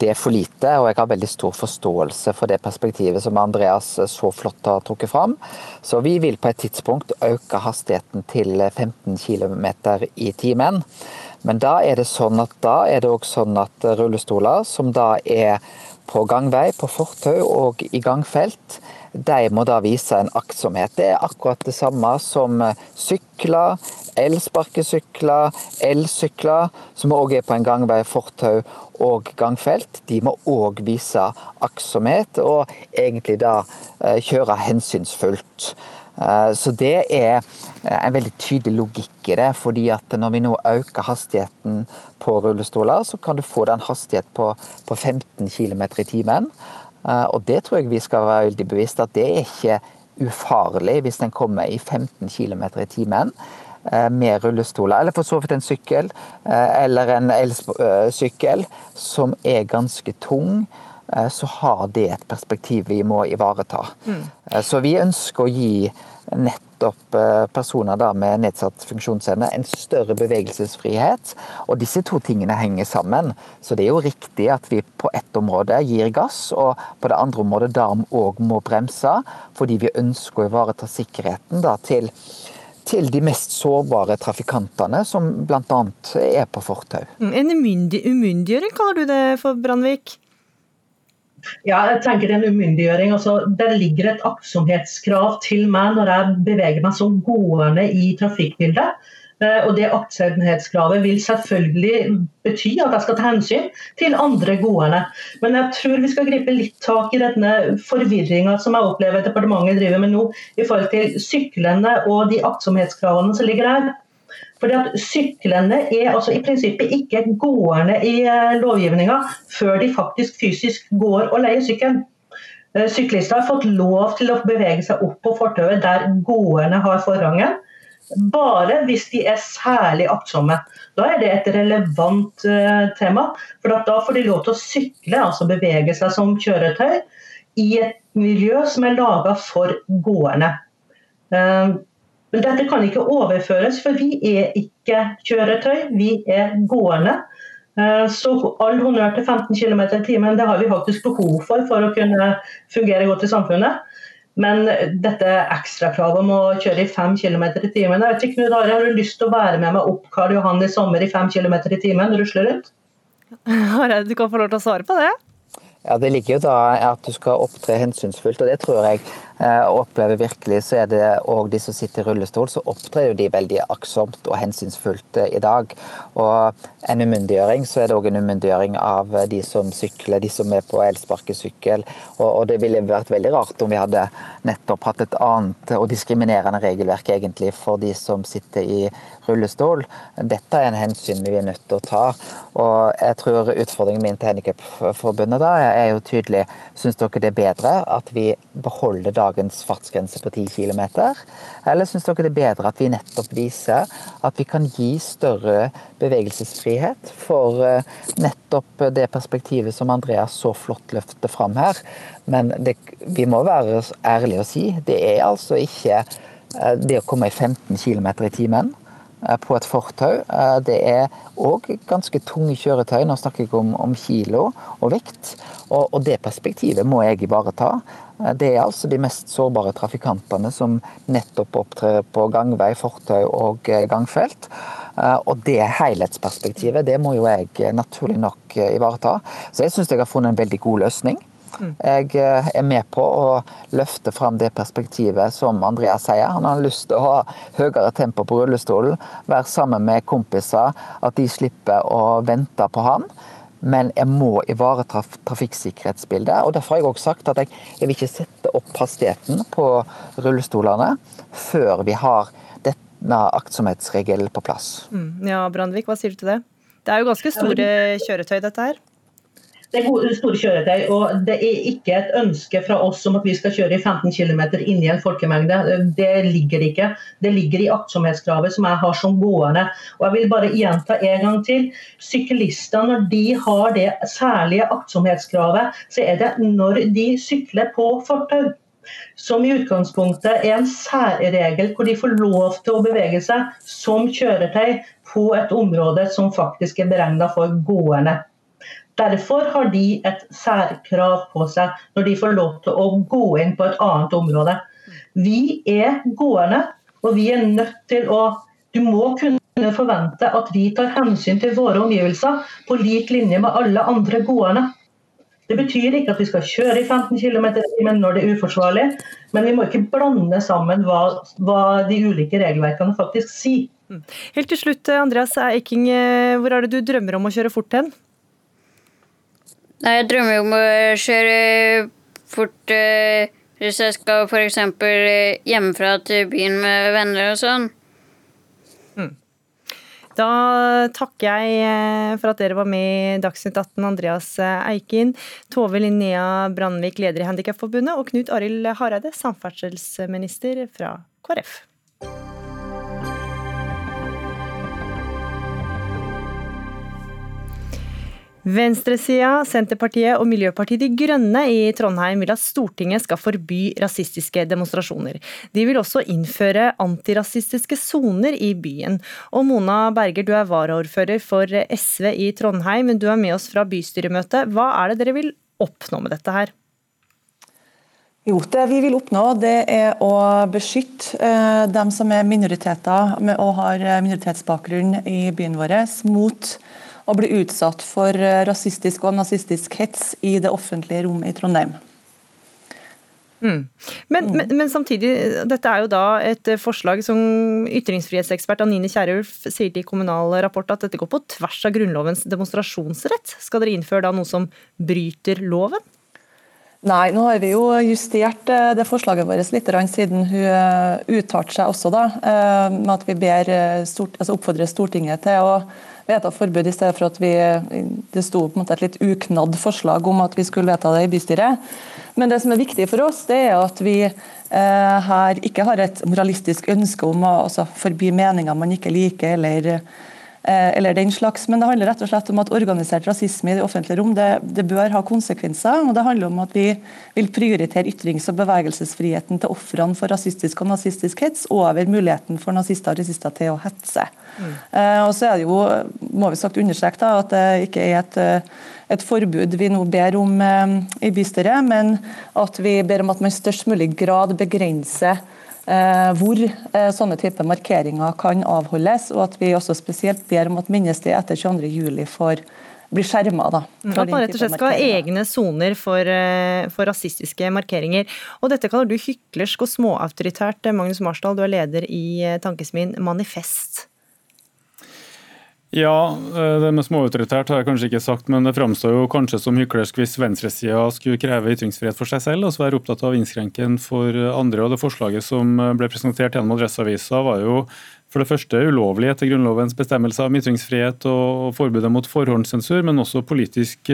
det, er for lite. Og jeg har veldig stor forståelse for det perspektivet som Andreas eh, så flott har trukket fram. Så vi vil på et tidspunkt øke hastigheten til 15 km i timen. Men da er det sånn at da er det òg sånn at rullestoler som da er på gangvei, på fortau og i gangfelt, de må da vise en aktsomhet. Det er akkurat det samme som sykler, elsparkesykler, elsykler, som òg er på en gangvei, fortau og gangfelt. De må òg vise aktsomhet, og egentlig da eh, kjøre hensynsfullt. Eh, så det er en veldig tydelig logikk i det. fordi at når vi nå øker hastigheten på rullestoler, så kan du få den hastighet på, på 15 km i timen. Eh, og det tror jeg vi skal være veldig bevisst at det er ikke ufarlig hvis den kommer i 15 km i timen eh, med rullestoler, eller for så vidt en sykkel eh, eller en elsykkel som er ganske tung så har det et perspektiv vi må ivareta. Mm. Så vi ønsker å gi nett nettopp eh, personer da med nedsatt funksjonsevne en større bevegelsesfrihet. Og disse to tingene henger sammen. Så det er jo riktig at vi på ett område gir gass, og på det andre området da òg må bremse, fordi vi ønsker å ivareta sikkerheten da til til de mest sårbare trafikantene, som bl.a. er på fortau. Mm, en umyndiggjøring kaller du det for, Brandvik? Ja, jeg tenker en umyndiggjøring. Altså, det ligger et aktsomhetskrav til meg når jeg beveger meg som gående i trafikkbildet. Eh, og Det aktsomhetskravet vil selvfølgelig bety at jeg skal ta hensyn til andre gående. Men jeg tror vi skal gripe litt tak i denne forvirringa som jeg opplever departementet driver med nå, i forhold til syklende og de aktsomhetskravene som ligger her. Fordi at Syklene er altså i prinsippet ikke gående i eh, lovgivninga før de faktisk fysisk går og leier sykkelen. Eh, syklister har fått lov til å bevege seg opp på fortauet der gående har forrangen. Bare hvis de er særlig aktsomme. Da er det et relevant uh, tema. For da får de lov til å sykle, altså bevege seg som kjøretøy, i et miljø som er laga for gående. Men dette kan ikke overføres, for vi er ikke kjøretøy, vi er gående. Eh, så all honnør til 15 km i timen, det har vi faktisk behov for for å kunne fungere godt i samfunnet. Men dette ekstrakravet om å kjøre i 5 km i timen jeg vet ikke, Knut Are, Har du lyst til å være med meg opp Karl Johan i sommer i 5 km i timen? Rusle rundt? Du kan få lov til å svare på det. Ja, Det ligger jo da at du skal opptre hensynsfullt, og det tror jeg og opplever virkelig, så er det òg de som sitter i rullestol, så opptrer de veldig aktsomt og hensynsfullt eh, i dag. Og en umyndiggjøring, så er det òg en umyndiggjøring av de som sykler, de som er på elsparkesykkel. Og, det ville vært veldig rart om vi hadde nettopp hatt et annet og diskriminerende regelverk egentlig for de som sitter i rullestol. Dette er en hensyn vi er nødt til å ta. Og jeg tror utfordringen min til Handikapforbundet da er jo tydelig. Syns dere det er bedre at vi beholder dagens fartsgrense på 10 km? Eller syns dere det er bedre at vi nettopp viser at vi kan gi større bevegelsesfrihet for eh, nettopp det perspektivet som Andreas så flott løfter fram her? Men det, vi må være ærlige og si det er altså ikke eh, det å komme i 15 km i timen Eh, på et fortau. Det er òg ganske tunge kjøretøy, nå snakker jeg om, om kilo og vekt. Og, og, det perspektivet må jeg ivareta. Eh, det er altså de mest sårbare trafikantene som nettopp opptrer på gangvei, fortau og gangfelt. Og det helhetsperspektivet det må jo jeg naturlig nok ivareta. Så jeg syns jeg har funnet en veldig god løsning. Jeg eh, er med på å løfte fram det perspektivet som Andreas sier. Han har lyst til å ha høyere tempo på rullestolen, være sammen med kompiser, at de slipper å vente på han. Men jeg må ivareta trafikksikkerhetsbildet. og Derfor har jeg også sagt at jeg, jeg vil ikke sette opp hastigheten på rullestolene før vi har denne aktsomhetsregelen på plass. Mm. Ja, Brandvik, hva sier du til det? Det er jo ganske store kjøretøy, dette her? Det er store kjøretøy, og det er ikke et ønske fra oss om at vi skal kjøre i 15 km inni en folkemengde. Det ligger ikke. Det ligger i aktsomhetskravet som jeg har som gående. Og jeg vil bare gjenta en gang til. Syklister, når de har det særlige aktsomhetskravet, så er det når de sykler på fortau som i utgangspunktet er en særregel hvor de får lov til å bevege seg som kjøretøy på et område som faktisk er beregna for gående. Derfor har de et særkrav på seg når de får lov til å gå inn på et annet område. Vi er gående, og vi er nødt til å Du må kunne forvente at vi tar hensyn til våre omgivelser på lik linje med alle andre gående. Det betyr ikke at vi skal kjøre i 15 km i når det er uforsvarlig, men vi må ikke blande sammen hva, hva de ulike regelverkene faktisk sier. Helt til slutt, Andreas Eiking, eh, hvor er det du drømmer om å kjøre fort hen? Nei, jeg drømmer jo om å kjøre fort eh, hvis jeg skal f.eks. Eh, hjemmefra til byen med venner og sånn. Mm. Da takker jeg eh, for at dere var med i Dagsnytt 18, Andreas Eikin, Tove Linnea Brandvik, leder i Handikapforbundet, og Knut Arild Hareide, samferdselsminister fra KrF. Venstresida, Senterpartiet og Miljøpartiet De Grønne i Trondheim vil at Stortinget skal forby rasistiske demonstrasjoner. De vil også innføre antirasistiske soner i byen. Og Mona Berger, du er varaordfører for SV i Trondheim, men du er med oss fra bystyremøtet. Hva er det dere vil oppnå med dette her? Jo, Det vi vil oppnå, det er å beskytte eh, dem som er minoriteter og har minoritetsbakgrunn i byen vår, mot å bli utsatt for eh, rasistisk og nazistisk hets i det offentlige rom i Trondheim. Mm. Men, mm. men, men, samtidig, dette er jo da et forslag som ytringsfrihetsekspert Anine Kierulf sier til Kommunal Rapport at dette går på tvers av Grunnlovens demonstrasjonsrett. Skal dere innføre da noe som bryter loven? Nei, nå har vi jo justert eh, det forslaget vårt litt siden hun eh, uttalte seg også da, med at vi ber, altså oppfordrer Stortinget til å vedta forbud, i stedet for at vi, det sto på en måte et litt uknadd forslag om at vi skulle vedta det i bystyret. Men det som er viktig for oss, det er at vi eh, her ikke har et moralistisk ønske om å altså, forby meninger man ikke liker, eller eller den slags, men det handler rett og slett om at organisert rasisme i det offentlige rom det, det, bør ha konsekvenser. og Det handler om at vi vil prioritere ytrings- og bevegelsesfriheten til ofrene for rasistisk og nazistisk hets over muligheten for nazister og rasister til å hetse. Mm. Eh, og så er det jo, må vi sagt understreke da, at det ikke er et, eh, et forbud vi nå ber om eh, i bystyret, men at vi ber om at man i størst mulig grad begrenser Eh, hvor eh, sånne typer markeringer kan avholdes, og at vi også spesielt ber om at minnested etter 22.07 får bli skjerma. Mm, at man rett og slett skal ha egne soner for, eh, for, rasistiske markeringer. Og dette kaller du hyklersk og småautoritært. Magnus Marsdal, du er leder i tankesmien Manifest. Ja, eh, det med småautoritært har jeg kanskje ikke sagt, men det framstår jo kanskje som hyklersk hvis venstresida skulle kreve ytringsfrihet for seg selv, og så være opptatt av å innskrenke den for andre. og Det forslaget som ble presentert gjennom Adresseavisa var jo for det første ulovlig etter Grunnlovens bestemmelser om ytringsfrihet og forbudet mot forhåndssensur, men også politisk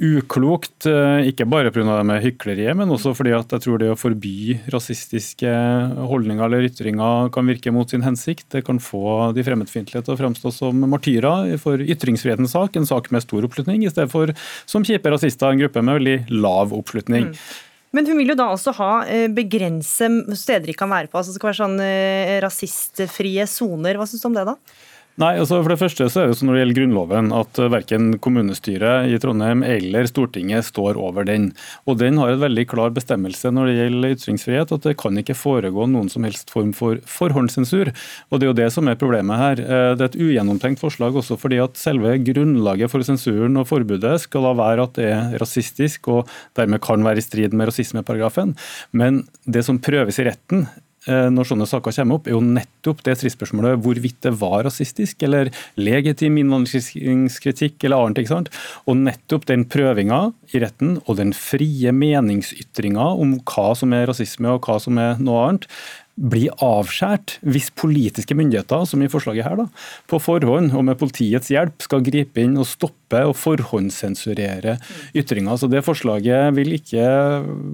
uklokt. Eh, ikke bare pga. det med hykleriet, men også fordi at jeg tror det å forby rasistiske holdninger eller ytringer kan virke mot sin hensikt. Det kan få de fremmedfiendtlige til å fremstå som martyrer for ytringsfrihetens sak, en sak med stor oppslutning, i stedet for som kjipe rasister, en gruppe med veldig lav oppslutning. Mm. Men hun vil jo da også ha eh, begrense steder de kan være på. altså Det skal være sånn eh, rasistfrie soner. Hva syns du om det, da? Nei, altså for det første så er det sånn Når det gjelder Grunnloven, at eh, verken kommunestyret i Trondheim eller Stortinget står over den. Og Den har en veldig klar bestemmelse når det gjelder ytringsfrihet, at det kan ikke foregå noen som helst form for forhåndssensur. Og Det er jo det som er problemet her. Eh, det er et ugjennomtenkt forslag også fordi at selve grunnlaget for sensuren og forbudet skal da være at det er rasistisk og dermed kan være i strid med rasismeparagrafen. Men det som prøves i retten, når sånne saker kommer opp, er jo nettopp det stridsspørsmålet hvorvidt det var rasistisk eller legitim innvandringskritikk eller annet. ikke sant? Og nettopp den prøvinga i retten og den frie meningsytringa om hva som er rasisme og hva som er noe annet, blir avskåret hvis politiske myndigheter, som i forslaget her, da, på forhånd og med politiets hjelp skal gripe inn og stoppe og forhåndssensurere ytringer. Så Det forslaget vil ikke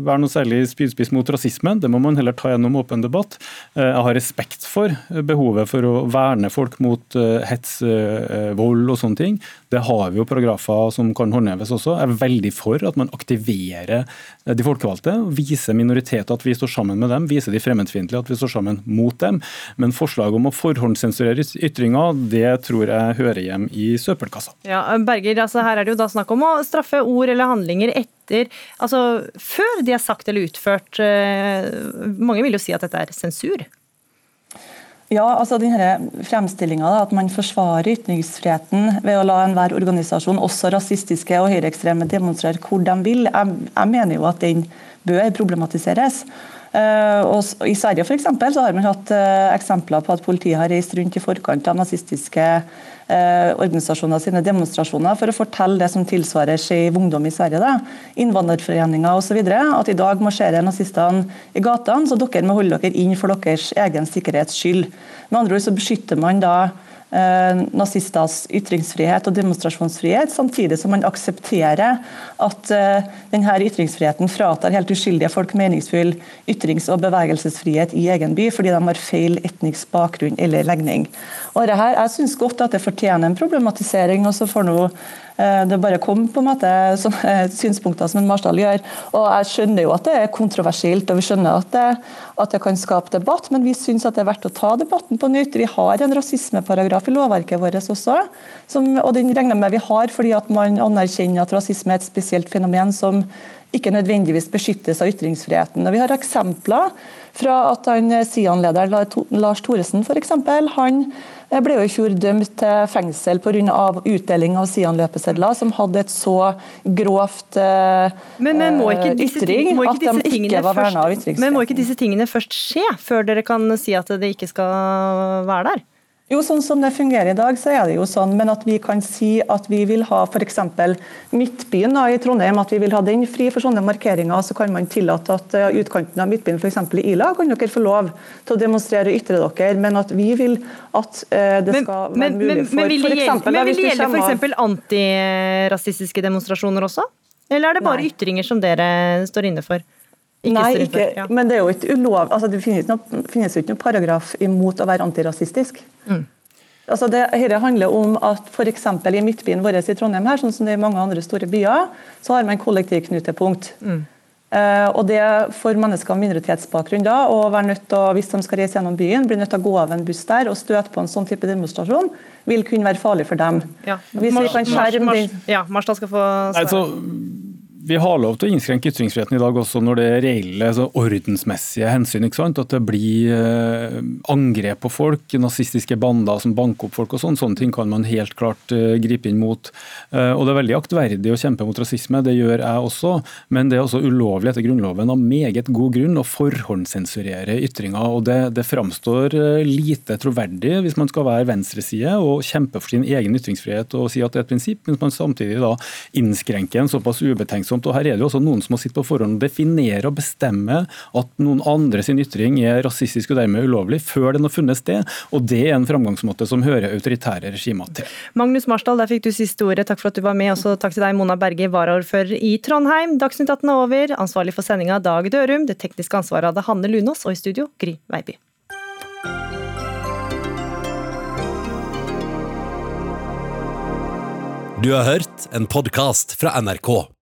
være noe særlig spydspiss mot rasisme. det må man heller ta gjennom åpen debatt. Eh, jeg har respekt for behovet for å verne folk mot eh, hets, eh, vold og sånne ting. Det har vi jo paragrafer som kan håndheves også. Jeg er veldig for at man aktiverer de folkevalgte, viser minoriteter at vi står sammen med dem, viser de fremmedfiendtlige at vi står sammen mot dem. Men forslaget om å forhåndssensurere ytringer, det tror jeg hører hjem i søppelkassa. Ja, Berger, altså her er det jo da snakk om å straffe ord eller handlinger etter, altså før de er sagt eller utført. Eh, mange vil jo si at dette er sensur? Ja, altså denne fremstillinga at man forsvarer ytringsfriheten ved å la enhver organisasjon, også rasistiske og høyreekstreme, demonstrere hvor de vil, jeg, jeg mener jo at den bør problematiseres. Eh, og I Sverige for eksempel, så har man hatt eh, eksempler på at politiet har reist rundt i forkant av nazistiske eh, organisasjoner sine demonstrasjoner for å fortelle det som tilsvarer Skeiv Ungdom i Sverige. Da. Innvandrerforeninger osv. At i dag marsjerer nazistene i gatene, så dere må holde dere inn for deres egen sikkerhets skyld. Med andre ord så beskytter man da nazisters ytringsfrihet og demonstrasjonsfrihet, samtidig som man aksepterer at eh, denne ytringsfriheten fratar helt uskyldige folk meningsfull ytrings- og bevegelsesfrihet i egen by, fordi de har feil etnisk bakgrunn eller legning. Og det her, Jeg syns godt at det fortjener en problematisering. og så får noe Eh, det bare kom på en måte sånne synspunkter som en Marsdal gjør. og Jeg skjønner jo at det er kontroversielt og vi skjønner at det, at det kan skape debatt, men vi syns det er verdt å ta debatten på nytt. Vi har en rasismeparagraf i lovverket vårt også, som, og den regner med vi har fordi at man anerkjenner at rasisme er et spesielt fenomen som ikke nødvendigvis beskyttes av ytringsfriheten. Og Vi har eksempler fra at han Sian-lederen Lars Thoresen f.eks. han ble jo i fjor dømt til fengsel pga. utdeling av Sian-løpesedler, som hadde et så grovt men, men disse, ytring at de ikke var verna av ytringsfriheten. Men må ikke disse tingene først skje, før dere kan si at det ikke skal være der? Jo, sånn som det fungerer i dag, så er det jo sånn, men at vi kan si at vi vil ha f.eks. Midtbyen da, i Trondheim, at vi vil ha den fri for sånne markeringer. Så kan man tillate at uh, utkanten av Midtbyen, f.eks. i Ila, kan dere få lov til å demonstrere og ytre dere, men at vi vil at uh, det skal men, være mulig for Men, vil det gjelde, men vil det gjelde f.eks. antirasistiske demonstrasjoner også? Eller er det bare Nei. ytringer som dere står inne for? Ikke Nei, ikke, ja. men det er jo ikke ulov, altså det finnes, noe, finnes jo ikke noen paragraf imot å være antirasistisk. Mm. Altså det, dette handler om at f.eks. i midtbyen vår i Trondheim, her, sånn som det er i mange andre store byer, så har man kollektivknutepunkt. Mm. Eh, og det For mennesker med minoritetsbakgrunn da, å være nødt til å, hvis de skal reise gjennom byen, bli nødt til å gå av en buss der og støte på en sånn type demonstrasjon, vil kunne være farlig for dem. Ja. Hvis vi kan skjerme ja, Marsdal skal få svare vi har lov til å innskrenke ytringsfriheten i dag også når det er reelle altså ordensmessige hensyn. ikke sant? At det blir eh, angrep på folk, nazistiske bander som banker opp folk og sånn. Sånne ting kan man helt klart eh, gripe inn mot. Eh, og Det er veldig aktverdig å kjempe mot rasisme, det gjør jeg også. Men det er også ulovlig etter Grunnloven av meget god grunn å forhåndssensurere ytringer. og Det, det framstår lite troverdig hvis man skal være venstreside og kjempe for sin egen ytringsfrihet og si at det er et prinsipp, mens man samtidig da innskrenker en såpass ubetenksom voldsomt. og Her er det jo også noen som må sitte på forhånd og definere og bestemme at noen andre sin ytring er rasistisk og dermed ulovlig, før den har funnet sted. og Det er en framgangsmåte som hører autoritære regimer til. Magnus Marsdal, der fikk du siste ordet. Takk for at du var med. Også takk til deg, Mona Berge, varaordfører i Trondheim. Dagsnytt 18 er over. Ansvarlig for sendinga Dag Dørum. Det tekniske ansvaret hadde Hanne Lunås, og i studio Gry Veiby. Du har hørt en podkast fra NRK.